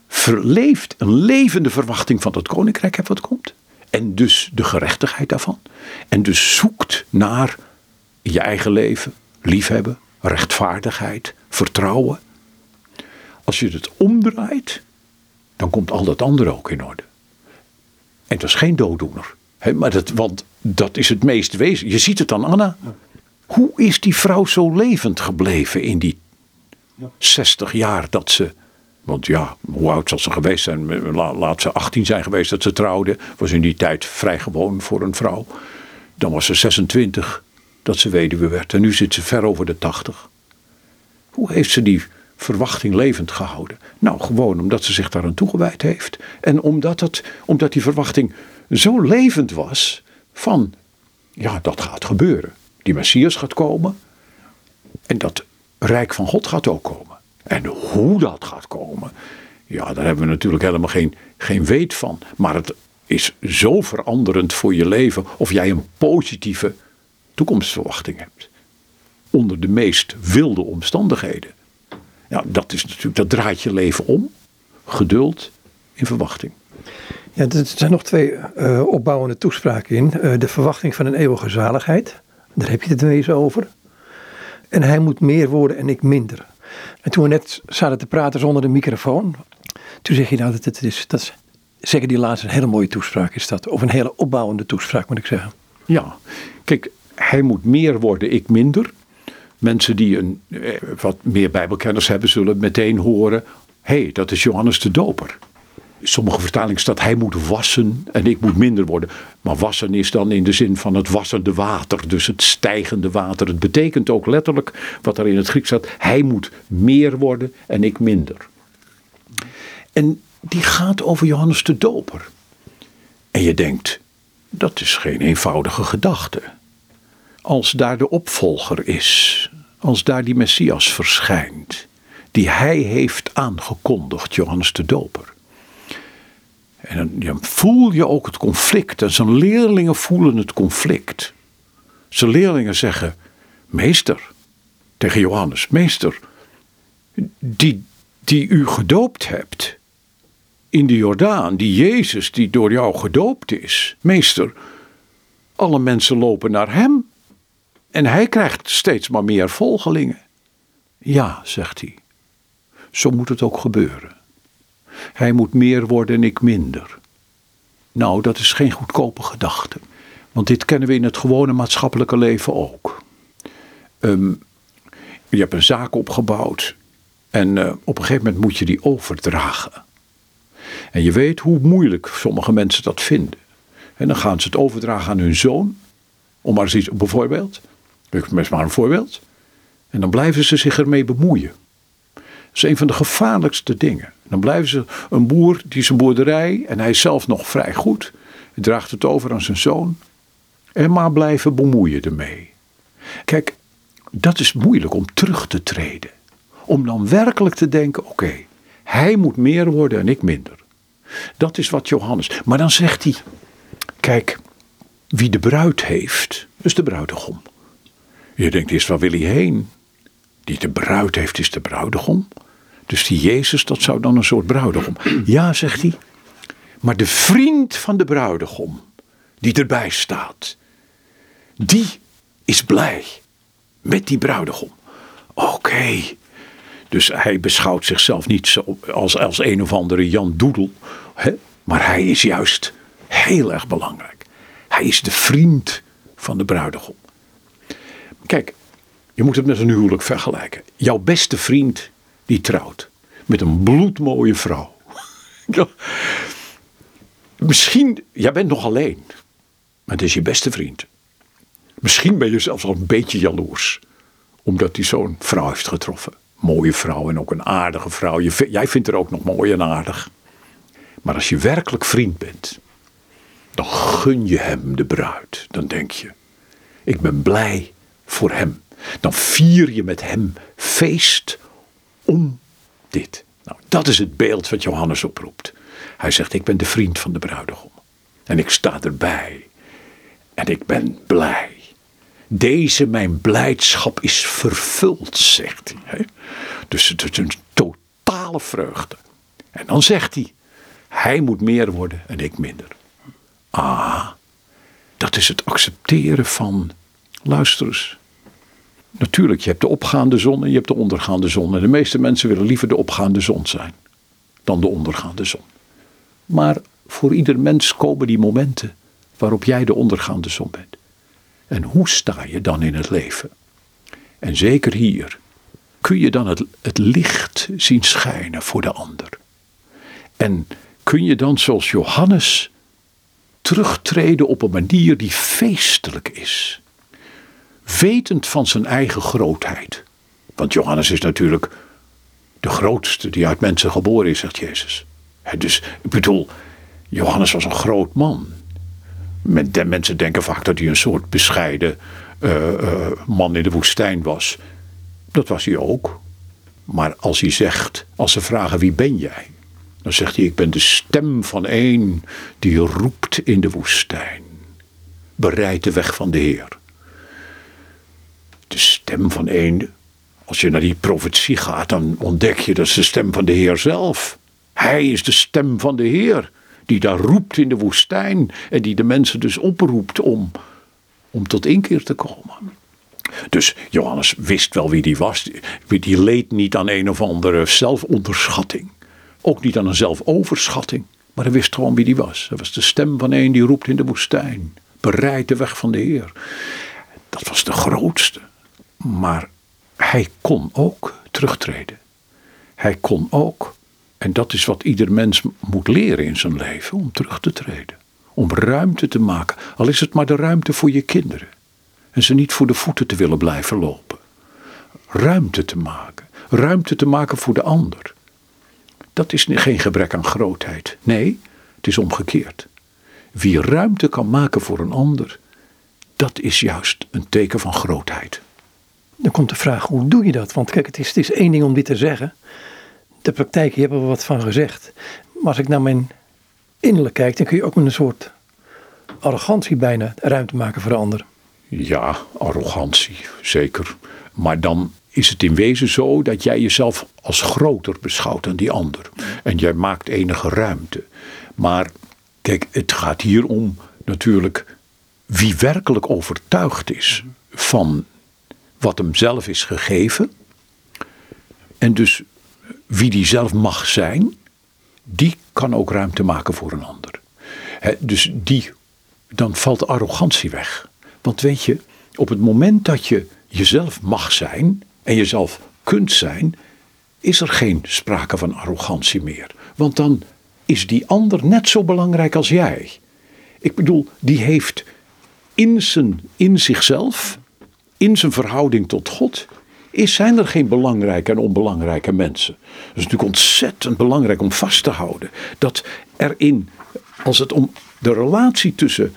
[SPEAKER 2] verleeft, een levende verwachting van het koninkrijk hebt wat komt. En dus de gerechtigheid daarvan. En dus zoekt naar je eigen leven, liefhebben, rechtvaardigheid, vertrouwen. Als je het omdraait, dan komt al dat andere ook in orde. En dat is geen dooddoener. maar dat, want dat is het meest wezen. Je ziet het aan Anna. Hoe is die vrouw zo levend gebleven in die 60 jaar dat ze. Want ja, hoe oud zal ze geweest zijn? Laat ze 18 zijn geweest dat ze trouwde. Was in die tijd vrij gewoon voor een vrouw. Dan was ze 26 dat ze weduwe werd. En nu zit ze ver over de 80. Hoe heeft ze die verwachting levend gehouden? Nou, gewoon omdat ze zich daaraan toegewijd heeft. En omdat, het, omdat die verwachting zo levend was van, ja, dat gaat gebeuren. Die Messias gaat komen. En dat Rijk van God gaat ook komen. En hoe dat gaat komen, ja, daar hebben we natuurlijk helemaal geen, geen weet van. Maar het is zo veranderend voor je leven of jij een positieve toekomstverwachting hebt. Onder de meest wilde omstandigheden. Ja, dat is natuurlijk, dat draait je leven om. Geduld in verwachting.
[SPEAKER 1] Ja, er zijn nog twee uh, opbouwende toespraken in. Uh, de verwachting van een eeuwige zaligheid. Daar heb je het ineens over. En hij moet meer worden en ik minder. En toen we net zaten te praten zonder de microfoon. Toen zeg je nou dat het is. Dat is zeker die laatste een hele mooie toespraak is dat. Of een hele opbouwende toespraak moet ik zeggen.
[SPEAKER 2] Ja, kijk, hij moet meer worden, ik minder. Mensen die een, eh, wat meer Bijbelkennis hebben, zullen meteen horen: hé, hey, dat is Johannes de Doper. Sommige vertalingen staat hij moet wassen en ik moet minder worden. Maar wassen is dan in de zin van het wassende water, dus het stijgende water. Het betekent ook letterlijk wat er in het Grieks staat: hij moet meer worden en ik minder. En die gaat over Johannes de Doper. En je denkt, dat is geen eenvoudige gedachte. Als daar de opvolger is, als daar die Messias verschijnt, die hij heeft aangekondigd, Johannes de Doper. En dan voel je ook het conflict. En zijn leerlingen voelen het conflict. Zijn leerlingen zeggen: Meester, tegen Johannes, Meester, die, die u gedoopt hebt in de Jordaan, die Jezus die door jou gedoopt is, Meester, alle mensen lopen naar hem. En hij krijgt steeds maar meer volgelingen. Ja, zegt hij, zo moet het ook gebeuren. Hij moet meer worden en ik minder. Nou, dat is geen goedkope gedachte. Want dit kennen we in het gewone maatschappelijke leven ook. ehm, je hebt een zaak opgebouwd en eh, op een gegeven moment moet je die overdragen. En je weet hoe moeilijk sommige mensen dat vinden. En dan gaan ze het overdragen aan hun zoon, om maar eens iets, bijvoorbeeld. Ik maar een voorbeeld. En dan blijven ze zich ermee bemoeien. Dat is een van de gevaarlijkste dingen. Dan blijven ze een boer die zijn boerderij en hij is zelf nog vrij goed. Draagt het over aan zijn zoon. En maar blijven bemoeien ermee. Kijk, dat is moeilijk om terug te treden. Om dan werkelijk te denken: oké, hij moet meer worden en ik minder. Dat is wat Johannes. Maar dan zegt hij: kijk, wie de bruid heeft, is de bruidegom. Je denkt eerst, waar wil hij heen? Die de bruid heeft, is de bruidegom. Dus die Jezus, dat zou dan een soort bruidegom. Ja, zegt hij. Maar de vriend van de bruidegom, die erbij staat, die is blij met die bruidegom. Oké. Dus hij beschouwt zichzelf niet als, als een of andere Jan Doedel. Hè? Maar hij is juist heel erg belangrijk. Hij is de vriend van de bruidegom. Kijk, je moet het met een huwelijk vergelijken. Jouw beste vriend die trouwt met een bloedmooie vrouw. Misschien, jij bent nog alleen, maar het is je beste vriend. Misschien ben je zelfs al een beetje jaloers, omdat hij zo'n vrouw heeft getroffen. Mooie vrouw en ook een aardige vrouw. jij vindt haar ook nog mooi en aardig. Maar als je werkelijk vriend bent, dan gun je hem de bruid. Dan denk je, ik ben blij voor hem. Dan vier je met hem feest om dit. Nou, dat is het beeld wat Johannes oproept. Hij zegt, ik ben de vriend van de bruidegom. En ik sta erbij. En ik ben blij. Deze mijn blijdschap is vervuld, zegt hij. Dus het is een totale vreugde. En dan zegt hij, hij moet meer worden en ik minder. Ah, dat is het accepteren van, luister eens. Natuurlijk, je hebt de opgaande zon en je hebt de ondergaande zon. En de meeste mensen willen liever de opgaande zon zijn dan de ondergaande zon. Maar voor ieder mens komen die momenten waarop jij de ondergaande zon bent. En hoe sta je dan in het leven? En zeker hier kun je dan het, het licht zien schijnen voor de ander. En kun je dan zoals Johannes terugtreden op een manier die feestelijk is. Wetend van zijn eigen grootheid. Want Johannes is natuurlijk de grootste die uit mensen geboren is, zegt Jezus. dus ik bedoel, Johannes was een groot man. Mensen denken vaak dat hij een soort bescheiden uh, uh, man in de woestijn was. Dat was hij ook. Maar als hij zegt, als ze vragen wie ben jij? Dan zegt hij, ik ben de stem van een die roept in de woestijn. Bereid de weg van de Heer. De stem van een, als je naar die profetie gaat, dan ontdek je dat is de stem van de Heer zelf. Hij is de stem van de Heer, die daar roept in de woestijn en die de mensen dus oproept om, om tot inkeer te komen. Dus Johannes wist wel wie die was. Die leed niet aan een of andere zelfonderschatting. Ook niet aan een zelfoverschatting. Maar hij wist gewoon wie die was. Hij was de stem van een die roept in de woestijn. Bereid de weg van de Heer. Dat was de grootste. Maar hij kon ook terugtreden. Hij kon ook, en dat is wat ieder mens moet leren in zijn leven, om terug te treden. Om ruimte te maken, al is het maar de ruimte voor je kinderen. En ze niet voor de voeten te willen blijven lopen. Ruimte te maken. Ruimte te maken voor de ander. Dat is geen gebrek aan grootheid. Nee, het is omgekeerd. Wie ruimte kan maken voor een ander, dat is juist een teken van grootheid.
[SPEAKER 1] Dan komt de vraag, hoe doe je dat? Want kijk, het is, het is één ding om dit te zeggen. De praktijk, je hebt er wat van gezegd. Maar als ik naar mijn innerlijk kijk, dan kun je ook met een soort arrogantie bijna ruimte maken voor de ander.
[SPEAKER 2] Ja, arrogantie, zeker. Maar dan is het in wezen zo dat jij jezelf als groter beschouwt dan die ander. En jij maakt enige ruimte. Maar kijk, het gaat hier om natuurlijk wie werkelijk overtuigd is van wat hem zelf is gegeven. En dus wie die zelf mag zijn, die kan ook ruimte maken voor een ander. dus die, dan valt arrogantie weg. Want weet je, op het moment dat je jezelf mag zijn en jezelf kunt zijn, is er geen sprake van arrogantie meer. Want dan is die ander net zo belangrijk als jij. Ik bedoel, die heeft in, zijn, in zichzelf, in zijn verhouding tot God, is, zijn er geen belangrijke en onbelangrijke mensen. Dat is natuurlijk ontzettend belangrijk om vast te houden. Dat erin, als het om de relatie tussen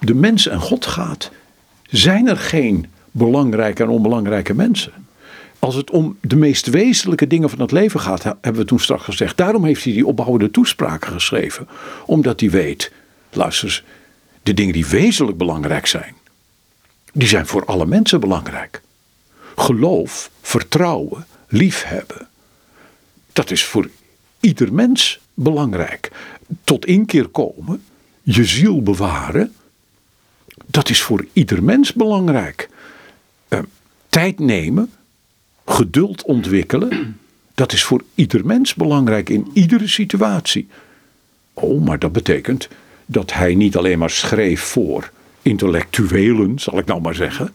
[SPEAKER 2] de mens en God gaat, zijn er geen belangrijke en onbelangrijke mensen. Als het om de meest wezenlijke dingen van het leven gaat, hebben we toen straks gezegd. Daarom heeft hij die opbouwende toespraken geschreven. Omdat hij weet, luister eens, de dingen die wezenlijk belangrijk zijn, die zijn voor alle mensen belangrijk. Geloof, vertrouwen, liefhebben, dat is voor ieder mens belangrijk. Tot inkeer komen, je ziel bewaren, dat is voor ieder mens belangrijk. Uh, tijd nemen, geduld ontwikkelen, dat is voor ieder mens belangrijk in iedere situatie. Oh, maar dat betekent dat hij niet alleen maar schreef voor intellectuelen, zal ik nou maar zeggen,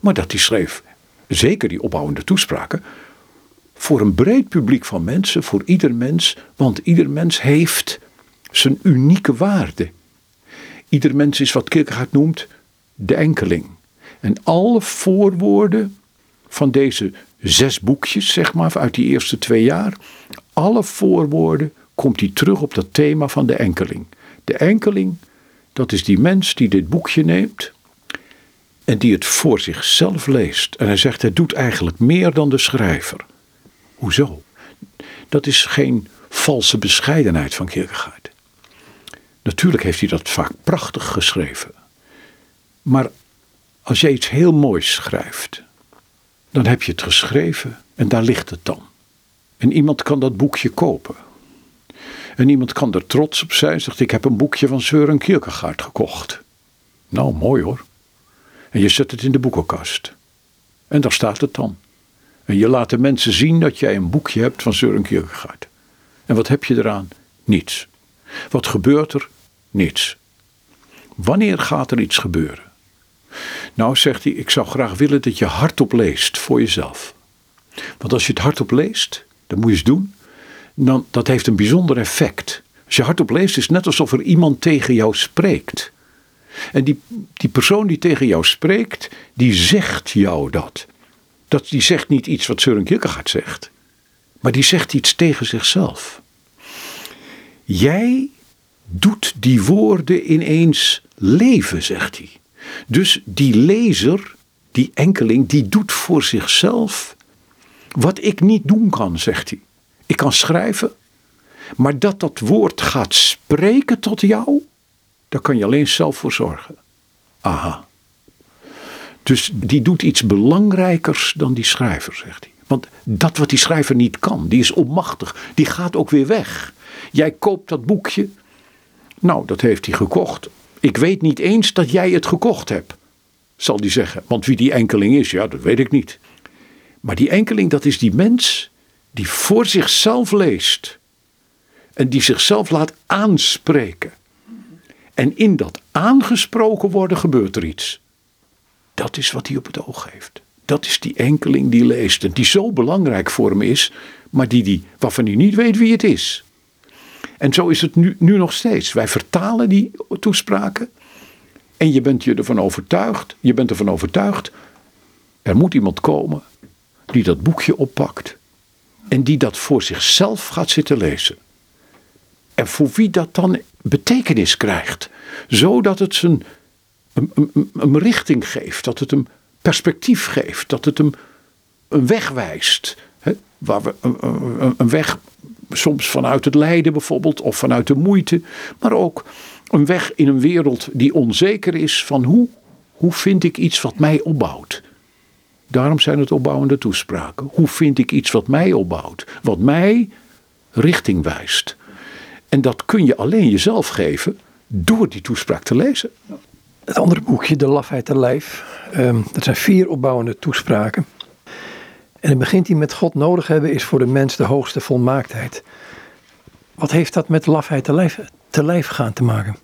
[SPEAKER 2] maar dat hij schreef, zeker die opbouwende toespraken, voor een breed publiek van mensen, voor ieder mens, want ieder mens heeft zijn unieke waarde. Ieder mens is wat Kierkegaard noemt de enkeling. En alle voorwoorden van deze zes boekjes, zeg maar, uit die eerste twee jaar, alle voorwoorden komt hij terug op dat thema van de enkeling. De enkeling, dat is die mens die dit boekje neemt en die het voor zichzelf leest. En hij zegt, hij doet eigenlijk meer dan de schrijver. Hoezo? Dat is geen valse bescheidenheid van Kierkegaard. Natuurlijk heeft hij dat vaak prachtig geschreven. Maar als je iets heel moois schrijft, dan heb je het geschreven en daar ligt het dan. En iemand kan dat boekje kopen. En iemand kan er trots op zijn, zegt ik heb een boekje van Søren Kierkegaard gekocht. Nou, mooi hoor. En je zet het in de boekenkast. En daar staat het dan. En je laat de mensen zien dat jij een boekje hebt van Søren Kierkegaard. En wat heb je eraan? Niets. Wat gebeurt er? Niets. Wanneer gaat er iets gebeuren? Nou, zegt hij, ik zou graag willen dat je hardop leest voor jezelf. Want als je het hardop leest, dan moet je eens doen, dan, dat heeft een bijzonder effect. Als je hardop leest, is het net alsof er iemand tegen jou spreekt. En die, die persoon die tegen jou spreekt, die zegt jou dat. dat die zegt niet iets wat Søren Kierkegaard zegt, maar die zegt iets tegen zichzelf. Jij doet die woorden ineens leven, zegt hij. Dus die lezer, die enkeling, die doet voor zichzelf wat ik niet doen kan, zegt hij. Ik kan schrijven, maar dat dat woord gaat spreken tot jou, daar kan je alleen zelf voor zorgen. Aha. Dus die doet iets belangrijkers dan die schrijver, zegt hij. Want dat wat die schrijver niet kan, die is onmachtig, die gaat ook weer weg. Jij koopt dat boekje. Nou, dat heeft hij gekocht. Ik weet niet eens dat jij het gekocht hebt, zal hij zeggen. Want wie die enkeling is, ja, dat weet ik niet. Maar die enkeling, dat is die mens die voor zichzelf leest. En die zichzelf laat aanspreken. En in dat aangesproken worden gebeurt er iets. Dat is wat hij op het oog heeft. Dat is die enkeling die leest en die zo belangrijk voor hem is, maar die, die, waarvan hij niet weet wie het is. En zo is het nu, nu nog steeds. Wij vertalen die toespraken en je bent je ervan overtuigd, je bent ervan overtuigd, er moet iemand komen die dat boekje oppakt en die dat voor zichzelf gaat zitten lezen. En voor wie dat dan betekenis krijgt, zodat het zijn een, een, een richting geeft, dat het hem perspectief geeft, dat het hem een weg wijst. Hè, waar we, een, een weg soms vanuit het lijden bijvoorbeeld, of vanuit de moeite, maar ook een weg in een wereld die onzeker is van hoe, hoe vind ik iets wat mij opbouwt. Daarom zijn het opbouwende toespraken. Hoe vind ik iets wat mij opbouwt, wat mij richting wijst. En dat kun je alleen jezelf geven door die toespraak te lezen.
[SPEAKER 1] Het andere boekje, De Lafheid te Lijf, um, dat zijn vier opbouwende toespraken. En het begint hij met God nodig hebben is voor de mens de hoogste volmaaktheid. Wat heeft dat met lafheid te lijf, te lijf gaan te maken?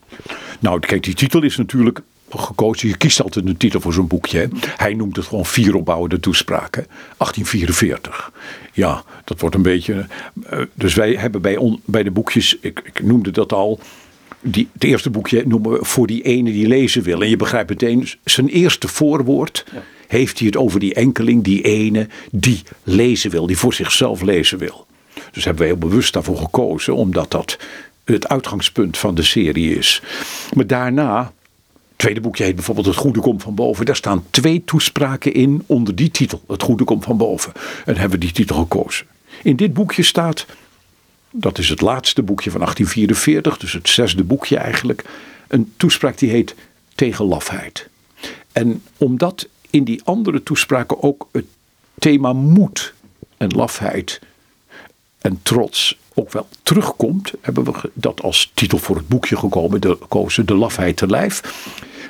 [SPEAKER 2] Nou, kijk, die titel is natuurlijk gekozen. Je kiest altijd een titel voor zo'n boekje. Hè? Hij noemt het gewoon vier opbouwende toespraken. 1844. Ja, dat wordt een beetje. eh, dus wij hebben bij, on- bij de boekjes, ik, ik noemde dat al. Die, het eerste boekje noemen we voor die ene die lezen wil. En je begrijpt meteen, zijn eerste voorwoord heeft hij het over die enkeling, die ene die lezen wil, die voor zichzelf lezen wil. Dus hebben we heel bewust daarvoor gekozen, omdat dat het uitgangspunt van de serie is. Maar daarna, tweede boekje heet bijvoorbeeld Het Goede Komt van Boven. Daar staan twee toespraken in onder die titel, Het Goede Komt van Boven. En hebben we die titel gekozen. In dit boekje staat dat is het laatste boekje van 1844, dus het zesde boekje eigenlijk. Een toespraak die heet Tegen lafheid. En omdat in die andere toespraken ook het thema moed en lafheid en trots ook wel terugkomt, hebben we dat als titel voor het boekje gekomen, gekozen, De lafheid te lijf.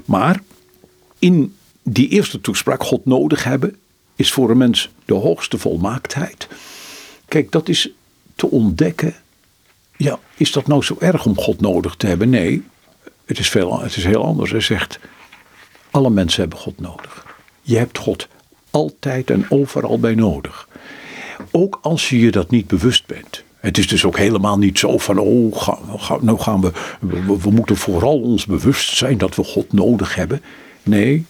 [SPEAKER 2] Maar in die eerste toespraak, God nodig hebben, is voor een mens de hoogste volmaaktheid. Kijk, dat is te ontdekken. Ja, is dat nou zo erg om God nodig te hebben? Nee, het is, veel, het is heel anders. Hij zegt, alle mensen hebben God nodig. Je hebt God altijd en overal bij nodig. Ook als je je dat niet bewust bent. Het is dus ook helemaal niet zo van, oh, nou gaan we, we, we moeten vooral ons bewust zijn dat we God nodig hebben. Nee,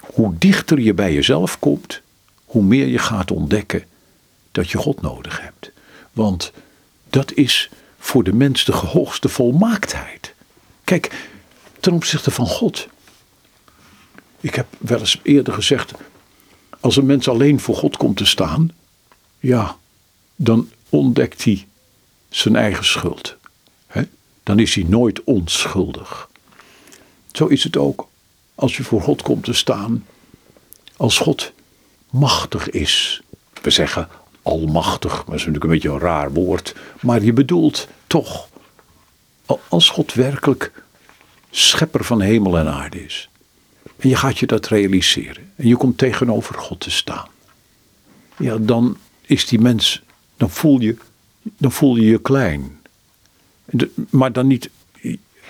[SPEAKER 2] hoe dichter je bij jezelf komt, hoe meer je gaat ontdekken dat je God nodig hebt. Want dat is voor de mens de hoogste volmaaktheid. Kijk, ten opzichte van God. Ik heb wel eens eerder gezegd, als een mens alleen voor God komt te staan, ja, dan ontdekt hij zijn eigen schuld. Dan is hij nooit onschuldig. Zo is het ook als je voor God komt te staan, als God machtig is. We zeggen almachtig, maar dat is natuurlijk een beetje een raar woord. Maar je bedoelt toch, als God werkelijk schepper van hemel en aarde is. En je gaat je dat realiseren. En je komt tegenover God te staan. Ja, dan is die mens, dan voel je dan voel je je klein. Maar dan niet.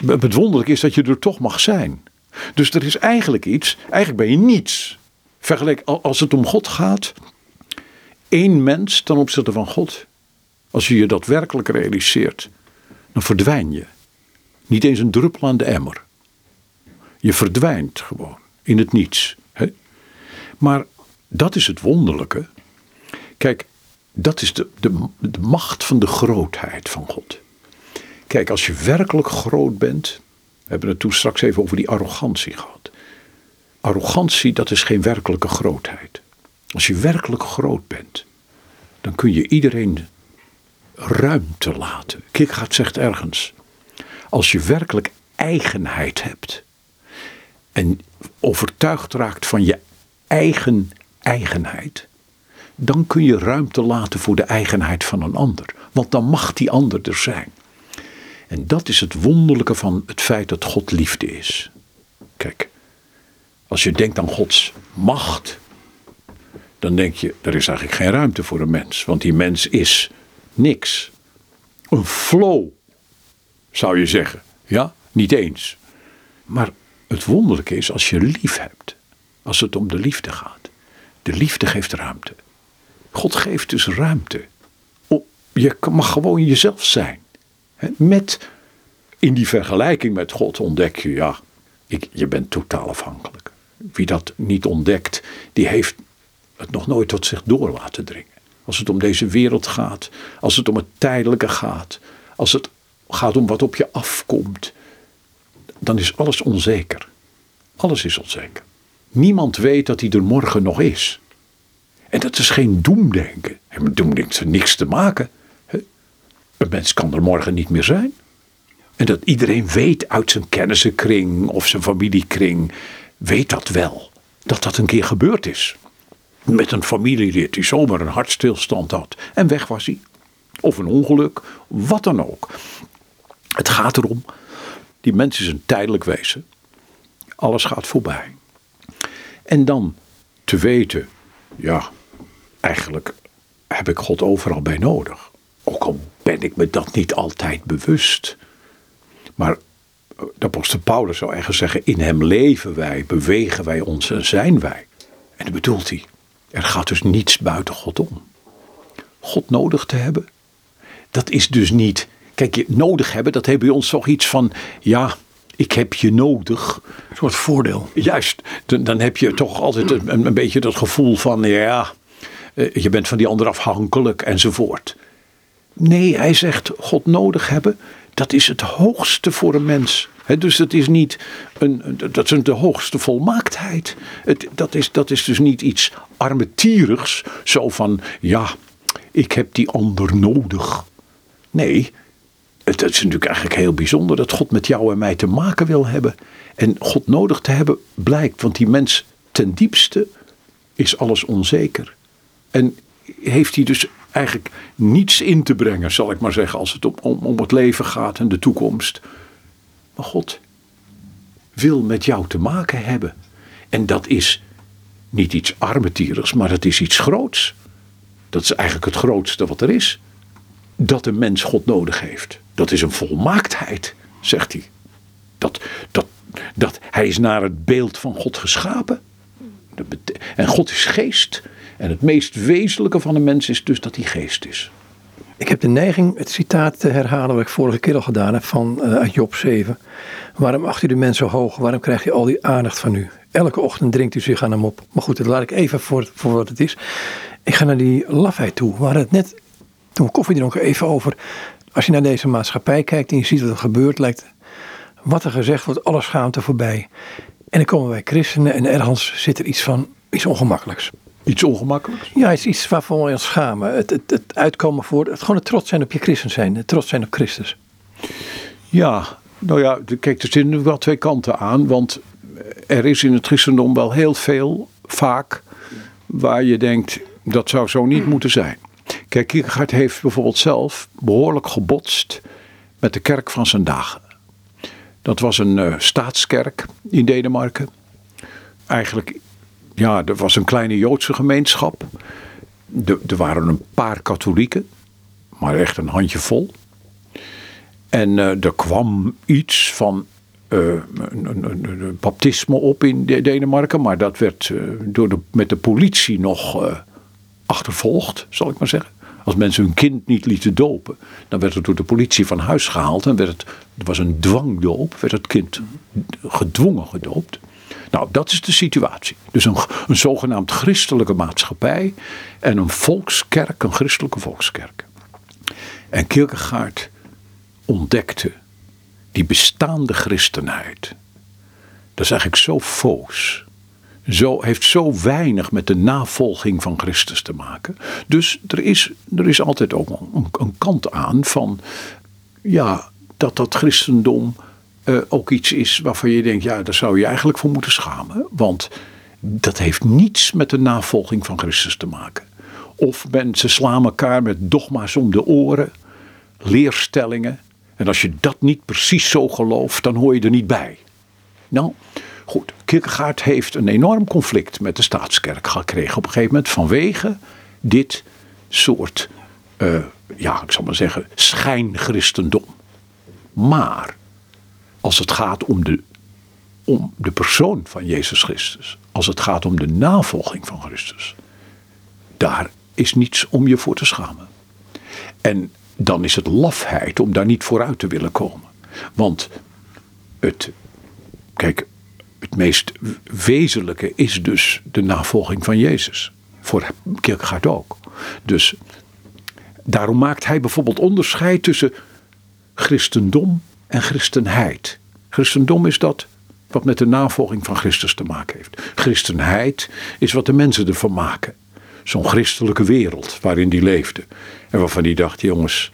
[SPEAKER 2] Het wonderlijke is dat je er toch mag zijn. Dus er is eigenlijk iets, eigenlijk ben je niets. Vergelijk al- als het om God gaat, één mens ten opzichte van God. Als je je dat werkelijk realiseert, dan verdwijn je. Niet eens een druppel aan de emmer. Je verdwijnt gewoon in het niets. Hè? Maar dat is het wonderlijke. Kijk, dat is de, de, de macht van de grootheid van God. Kijk, als je werkelijk groot bent. We hebben het toen straks even over die arrogantie gehad. Arrogantie, dat is geen werkelijke grootheid. Als je werkelijk groot bent, dan kun je iedereen ruimte laten. Kierkegaard zegt ergens, als je werkelijk eigenheid hebt en overtuigd raakt van je eigen eigenheid, dan kun je ruimte laten voor de eigenheid van een ander. Want dan mag die ander er zijn. En dat is het wonderlijke van het feit dat God liefde is. Kijk, als je denkt aan Gods macht, dan denk je, er is eigenlijk geen ruimte voor een mens. Want die mens is niks. Een flow, zou je zeggen. Ja, niet eens. Maar het wonderlijke is als je lief hebt. Als het om de liefde gaat. De liefde geeft ruimte. God geeft dus ruimte. Je mag gewoon jezelf zijn. Met, in die vergelijking met God ontdek je, ja, ik, je bent totaal afhankelijk. Wie dat niet ontdekt, die heeft het nog nooit tot zich door laten dringen. Als het om deze wereld gaat, als het om het tijdelijke gaat, als het gaat om wat op je afkomt, dan is alles onzeker. Alles is onzeker. Niemand weet dat hij er morgen nog is. En dat is geen doemdenken. En met doemdenken heeft niks te maken. Een mens kan er morgen niet meer zijn. En dat iedereen weet uit zijn kennissenkring of zijn familiekring, weet dat wel. Dat dat een keer gebeurd is. Met een familielid die zomaar een hartstilstand had. En weg was hij. Of een ongeluk, wat dan ook. Het gaat erom, die mens is een tijdelijk wezen. Alles gaat voorbij. En dan te weten, ja, eigenlijk heb ik God overal bij nodig. Ook al ben ik me dat niet altijd bewust. Maar de apostel Paulus zou eigenlijk zeggen, in hem leven wij, bewegen wij ons en zijn wij. En dat bedoelt hij, er gaat dus niets buiten God om. God nodig te hebben, dat is dus niet, kijk, je nodig hebben, dat heeft bij ons toch iets van, ja, ik heb je nodig.
[SPEAKER 1] Een soort voordeel.
[SPEAKER 2] Juist, dan, dan heb je toch altijd een, een beetje dat gevoel van, ja, eh, je bent van die ander afhankelijk enzovoort. Nee, hij zegt God nodig hebben, dat is het hoogste voor een mens. dus dat is niet een, dat is de hoogste volmaaktheid. Het, dat, is, dat is dus niet iets armetierigs, zo van ja, ik heb die ander nodig. Nee, het is natuurlijk eigenlijk heel bijzonder dat God met jou en mij te maken wil hebben. En God nodig te hebben blijkt, want die mens ten diepste is alles onzeker. En heeft hij dus eigenlijk niets in te brengen, zal ik maar zeggen, als het om, om, het leven gaat en de toekomst. Maar God wil met jou te maken hebben. En dat is niet iets armetierigs, maar dat is iets groots. Dat is eigenlijk het grootste wat er is. Dat een mens God nodig heeft. Dat is een volmaaktheid, zegt hij. Dat, dat, dat hij is naar het beeld van God geschapen. En God is geest. En het meest wezenlijke van een mens is dus dat hij geest is.
[SPEAKER 1] Ik heb de neiging het citaat te herhalen wat ik vorige keer al gedaan heb van uh, Job 7. Waarom acht u de mens zo hoog? Waarom krijgt hij al die aandacht van u? Elke ochtend drinkt u zich aan hem op. Maar goed, dat laat ik even voor, voor wat het is. Ik ga naar die lafheid toe. We hadden het net, toen we koffie dronken, even over. Als je naar deze maatschappij kijkt en je ziet wat er gebeurt, lijkt wat er gezegd wordt, alle schaamte voorbij. En dan komen wij christenen en ergens zit er iets van, iets ongemakkelijks.
[SPEAKER 2] Iets ongemakkelijks?
[SPEAKER 1] Ja, iets, iets waarvoor we ons schamen. Het, het, het uitkomen voor, het, gewoon het trots zijn op je christen zijn. Het trots zijn op Christus.
[SPEAKER 2] Ja, nou ja, kijk, er zitten wel twee kanten aan. Want er is in het christendom wel heel veel, vaak, waar je denkt, dat zou zo niet moeten zijn. Kijk, Kierkegaard heeft bijvoorbeeld zelf behoorlijk gebotst met de kerk van zijn dagen. Dat was een uh, staatskerk in Denemarken. Eigenlijk ja, er was een kleine Joodse gemeenschap. Er, waren een paar katholieken, maar echt een handjevol. En uh, er kwam iets van uh, een, een, een, baptisme op in Denemarken, maar dat werd uh, door de, met de politie nog achtervolgd, zal ik maar zeggen. Als mensen hun kind niet lieten dopen, dan werd het door de politie van huis gehaald en werd het, er was een dwangdoop, werd het kind gedwongen gedoopt. Nou, dat is de situatie. Dus een, een zogenaamd christelijke maatschappij en een volkskerk, een christelijke volkskerk. En Kierkegaard ontdekte die bestaande christenheid. Dat is eigenlijk zo foos. Zo, heeft zo weinig met de navolging van Christus te maken. Dus er is, er is altijd ook een, een kant aan van ja, dat dat christendom uh, ook iets is waarvan je denkt, ja, daar zou je eigenlijk voor moeten schamen. Want dat heeft niets met de navolging van Christus te maken. Of mensen slaan elkaar met dogma's om de oren, leerstellingen. En als je dat niet precies zo gelooft, dan hoor je er niet bij. Nou, goed. Kierkegaard heeft een enorm conflict met de staatskerk gekregen op een gegeven moment vanwege dit soort, uh, ja, ik zal maar zeggen, schijnchristendom. Maar als het gaat om de, om de persoon van Jezus Christus, als het gaat om de navolging van Christus, daar is niets om je voor te schamen. En dan is het lafheid om daar niet vooruit te willen komen. Want het, kijk, het meest wezenlijke is dus de navolging van Jezus. Voor Kierkegaard ook. Dus daarom maakt hij bijvoorbeeld onderscheid tussen christendom en christenheid. Christendom is dat wat met de navolging van Christus te maken heeft. Christenheid is wat de mensen ervan maken. Zo'n christelijke wereld waarin die leefde. En waarvan die dacht, jongens,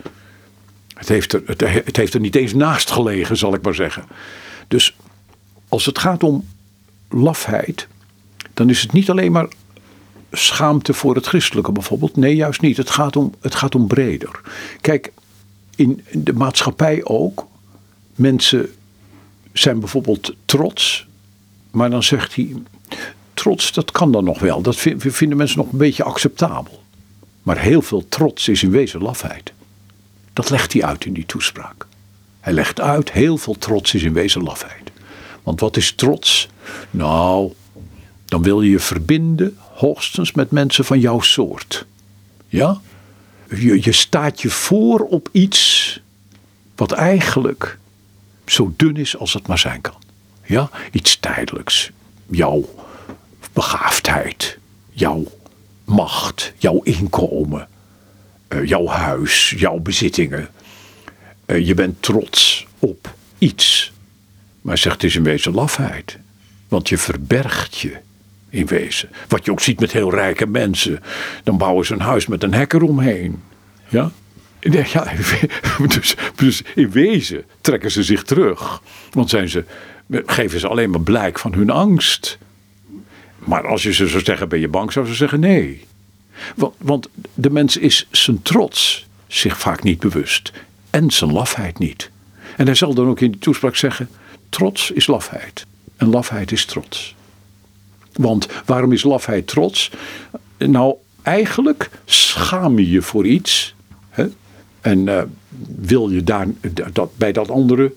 [SPEAKER 2] het heeft, er, het, het heeft er niet eens naast gelegen, zal ik maar zeggen. Dus als het gaat om lafheid, dan is het niet alleen maar schaamte voor het christelijke bijvoorbeeld. Nee, juist niet. Het gaat om, het gaat om breder. Kijk, in de maatschappij ook Mensen zijn bijvoorbeeld trots, maar dan zegt hij: trots, dat kan dan nog wel. Dat vinden mensen nog een beetje acceptabel. Maar heel veel trots is in wezen lafheid. Dat legt hij uit in die toespraak. Hij legt uit, heel veel trots is in wezen lafheid. Want wat is trots? Nou, dan wil je je verbinden hoogstens met mensen van jouw soort. Ja? Je, je staat je voor op iets wat eigenlijk zo dun is als het maar zijn kan. Ja? Iets tijdelijks. Jouw begaafdheid, jouw macht, jouw inkomen, eh, jouw huis, jouw bezittingen. Eh, je bent trots op iets. Maar zegt het is in wezen lafheid. Want je verbergt je in wezen. Wat je ook ziet met heel rijke mensen. Dan bouwen ze een huis met een hek eromheen. Ja? Ja, dus, dus in wezen trekken ze zich terug. Want zijn ze, geven ze alleen maar blijk van hun angst. Maar als je ze zou zeggen, ben je bang, zou ze zeggen nee. Want, want de mens is zijn trots zich vaak niet bewust. En zijn lafheid niet. En hij zal dan ook in die toespraak zeggen, trots is lafheid. En lafheid is trots. Want waarom is lafheid trots? Nou, eigenlijk schaam je je voor iets. En uh, wil je daar, dat, bij dat andere,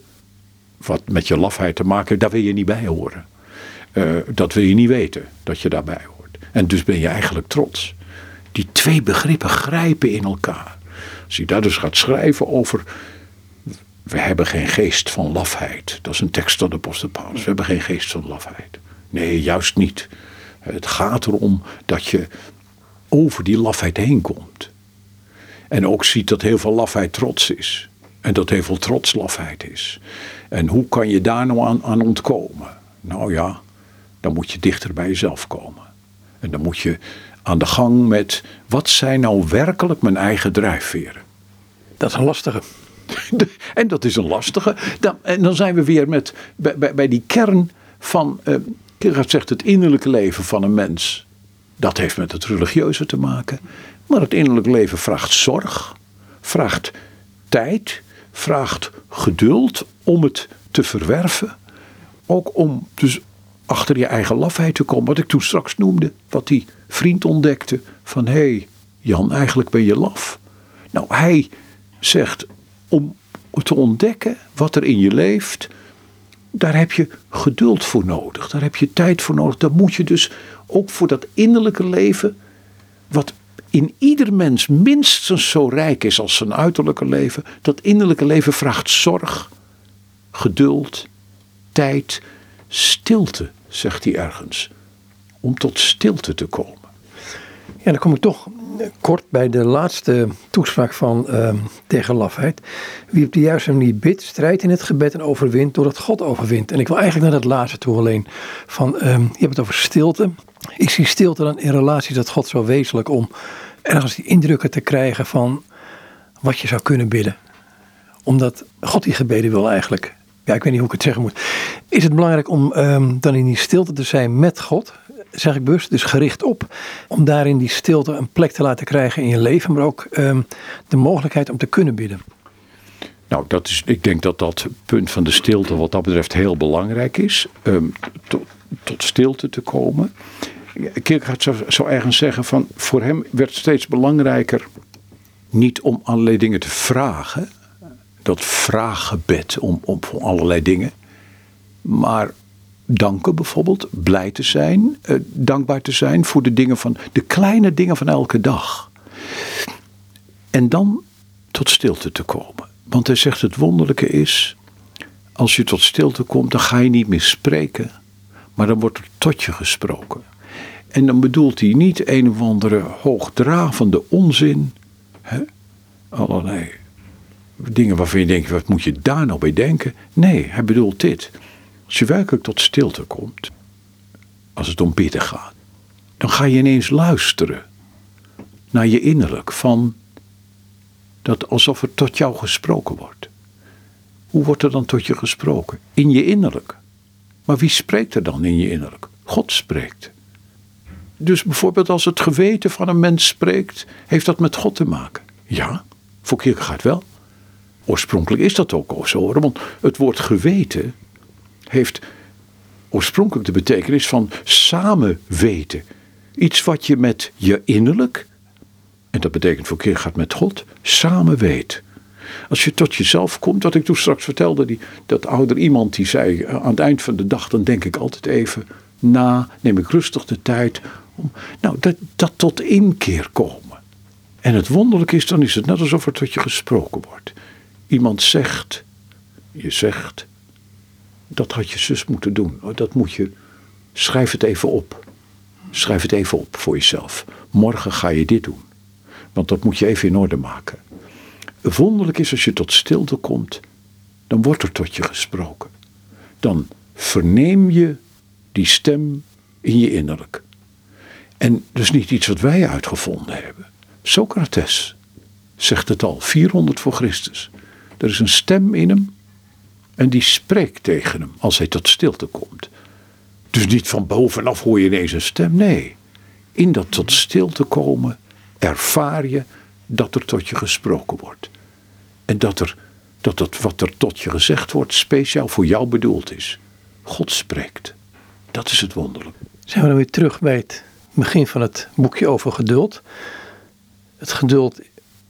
[SPEAKER 2] wat met je lafheid te maken, daar wil je niet bij horen. Uh, dat wil je niet weten, dat je daarbij hoort. En dus ben je eigenlijk trots. Die twee begrippen grijpen in elkaar. Als je daar dus gaat schrijven over. We hebben geen geest van lafheid. Dat is een tekst van de apostel Paulus. We hebben geen geest van lafheid. Nee, juist niet. Het gaat erom dat je over die lafheid heen komt. En ook ziet dat heel veel lafheid trots is. En dat heel veel trots lafheid is. En hoe kan je daar nou aan, aan ontkomen? Nou ja, dan moet je dichter bij jezelf komen. En dan moet je aan de gang met wat zijn nou werkelijk mijn eigen drijfveren?
[SPEAKER 1] Dat is een lastige.
[SPEAKER 2] en dat is een lastige. Dan, en dan zijn we weer met, bij, bij, bij die kern van, uh, Kierkegaard zegt het innerlijke leven van een mens. Dat heeft met het religieuze te maken. Maar het innerlijke leven vraagt zorg, vraagt tijd, vraagt geduld om het te verwerven. Ook om dus achter je eigen lafheid te komen. Wat ik toen straks noemde. Wat die vriend ontdekte. Van hé Jan, eigenlijk ben je laf. Nou, hij zegt om te ontdekken wat er in je leeft. Daar heb je geduld voor nodig. Daar heb je tijd voor nodig. Dan moet je dus ook voor dat innerlijke leven. Wat in ieder mens minstens zo rijk is als zijn uiterlijke leven. Dat innerlijke leven vraagt zorg, geduld, tijd, stilte zegt hij ergens. Om tot stilte te komen.
[SPEAKER 1] Ja, dan kom ik toch kort bij de laatste toespraak van uh, tegen lafheid. Wie op de juiste manier bidt, strijdt in het gebed en overwint doordat God overwint. En ik wil eigenlijk naar dat laatste toe alleen. Van, um, je hebt het over stilte. Ik zie stilte dan in relatie tot God zo wezenlijk om ergens die indrukken te krijgen van wat je zou kunnen bidden. Omdat God die gebeden wil eigenlijk ja, ik weet niet hoe ik het zeggen moet. Is het belangrijk om um, dan in die stilte te zijn met God? Zeg ik bewust, dus gericht op. Om daarin die stilte een plek te laten krijgen in je leven, maar ook um, de mogelijkheid om te kunnen bidden.
[SPEAKER 2] Nou, dat is, ik denk dat dat punt van de stilte wat dat betreft heel belangrijk is. Um, tot, tot stilte te komen. Kierkegaard zou, zou ergens zeggen van voor hem werd steeds belangrijker niet om allerlei dingen te vragen, dat vraaggebed om, om allerlei dingen. Maar danken bijvoorbeeld, blij te zijn, eh, dankbaar te zijn voor de dingen van de kleine dingen van elke dag. En dan tot stilte te komen. Want hij zegt het wonderlijke is, als je tot stilte komt, dan ga je niet meer spreken, maar dan wordt er tot je gesproken. En dan bedoelt hij niet een of andere hoogdravende onzin, hè? allerlei dingen waarvan je denkt, wat moet je daar nou bij denken? Nee, hij bedoelt dit. Als je werkelijk tot stilte komt, als het om bidden gaat, dan ga je ineens luisteren naar je innerlijk van dat alsof er tot jou gesproken wordt. Hoe wordt er dan tot je gesproken? In je innerlijk. Maar wie spreekt er dan in je innerlijk? God spreekt. Dus bijvoorbeeld als het geweten van een mens spreekt, heeft dat met God te maken. Ja, voor Kierkegaard wel. Oorspronkelijk is dat ook zo, want het woord geweten heeft oorspronkelijk de betekenis van samen weten. Iets wat je met je innerlijk, en dat betekent voor gaat met God, samen weet. Als je tot jezelf komt, wat ik toen straks vertelde, die, dat ouder iemand die zei eh, aan het eind van de dag, dan denk ik altijd even na, neem ik rustig de tijd nou, dat, dat tot inkeer komen. En het wonderlijke is, dan is het net alsof er tot je gesproken wordt. Iemand zegt, je zegt, dat had je zus moeten doen. Oh, dat moet je, schrijf het even op. Schrijf het even op voor jezelf. Morgen ga je dit doen. Want dat moet je even in orde maken. Wonderlijk is als je tot stilte komt, dan wordt er tot je gesproken. Dan verneem je die stem in je innerlijk. En dus niet iets wat wij uitgevonden hebben. Socrates zegt het al, 400 voor Christus. Er is een stem in hem en die spreekt tegen hem als hij tot stilte komt. Dus niet van bovenaf hoor je ineens een stem. Nee, in dat tot stilte komen ervaar je dat er tot je gesproken wordt. En dat, er, dat het wat er tot je gezegd wordt speciaal voor jou bedoeld is. God spreekt. Dat is het wonderlijk.
[SPEAKER 1] Zijn we dan weer terug bij het begin van het boekje over geduld. Het geduld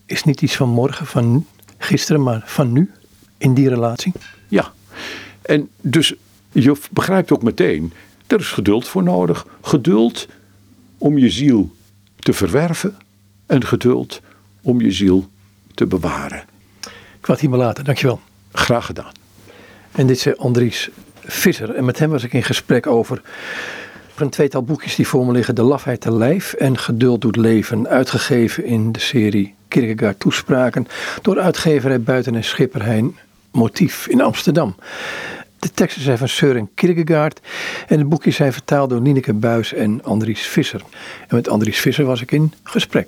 [SPEAKER 1] is niet iets van morgen, van gisteren, maar van nu in die relatie.
[SPEAKER 2] Ja, en dus je begrijpt ook meteen, er is geduld voor nodig. Geduld om je ziel te verwerven en geduld om je ziel te bewaren.
[SPEAKER 1] Ik wat hier maar later, dankjewel.
[SPEAKER 2] Graag gedaan.
[SPEAKER 1] En dit is Andries Visser en met hem was ik in gesprek over een tweetal boekjes die voor me liggen. De lafheid te lijf en Geduld doet leven. Uitgegeven in de serie Kierkegaard Toespraken. Door uitgeverij Buiten en Schipperheijn Motief in Amsterdam. De teksten zijn van Søren Kierkegaard. En de boekjes zijn vertaald door Nieneke Buis en Andries Visser. En met Andries Visser was ik in gesprek.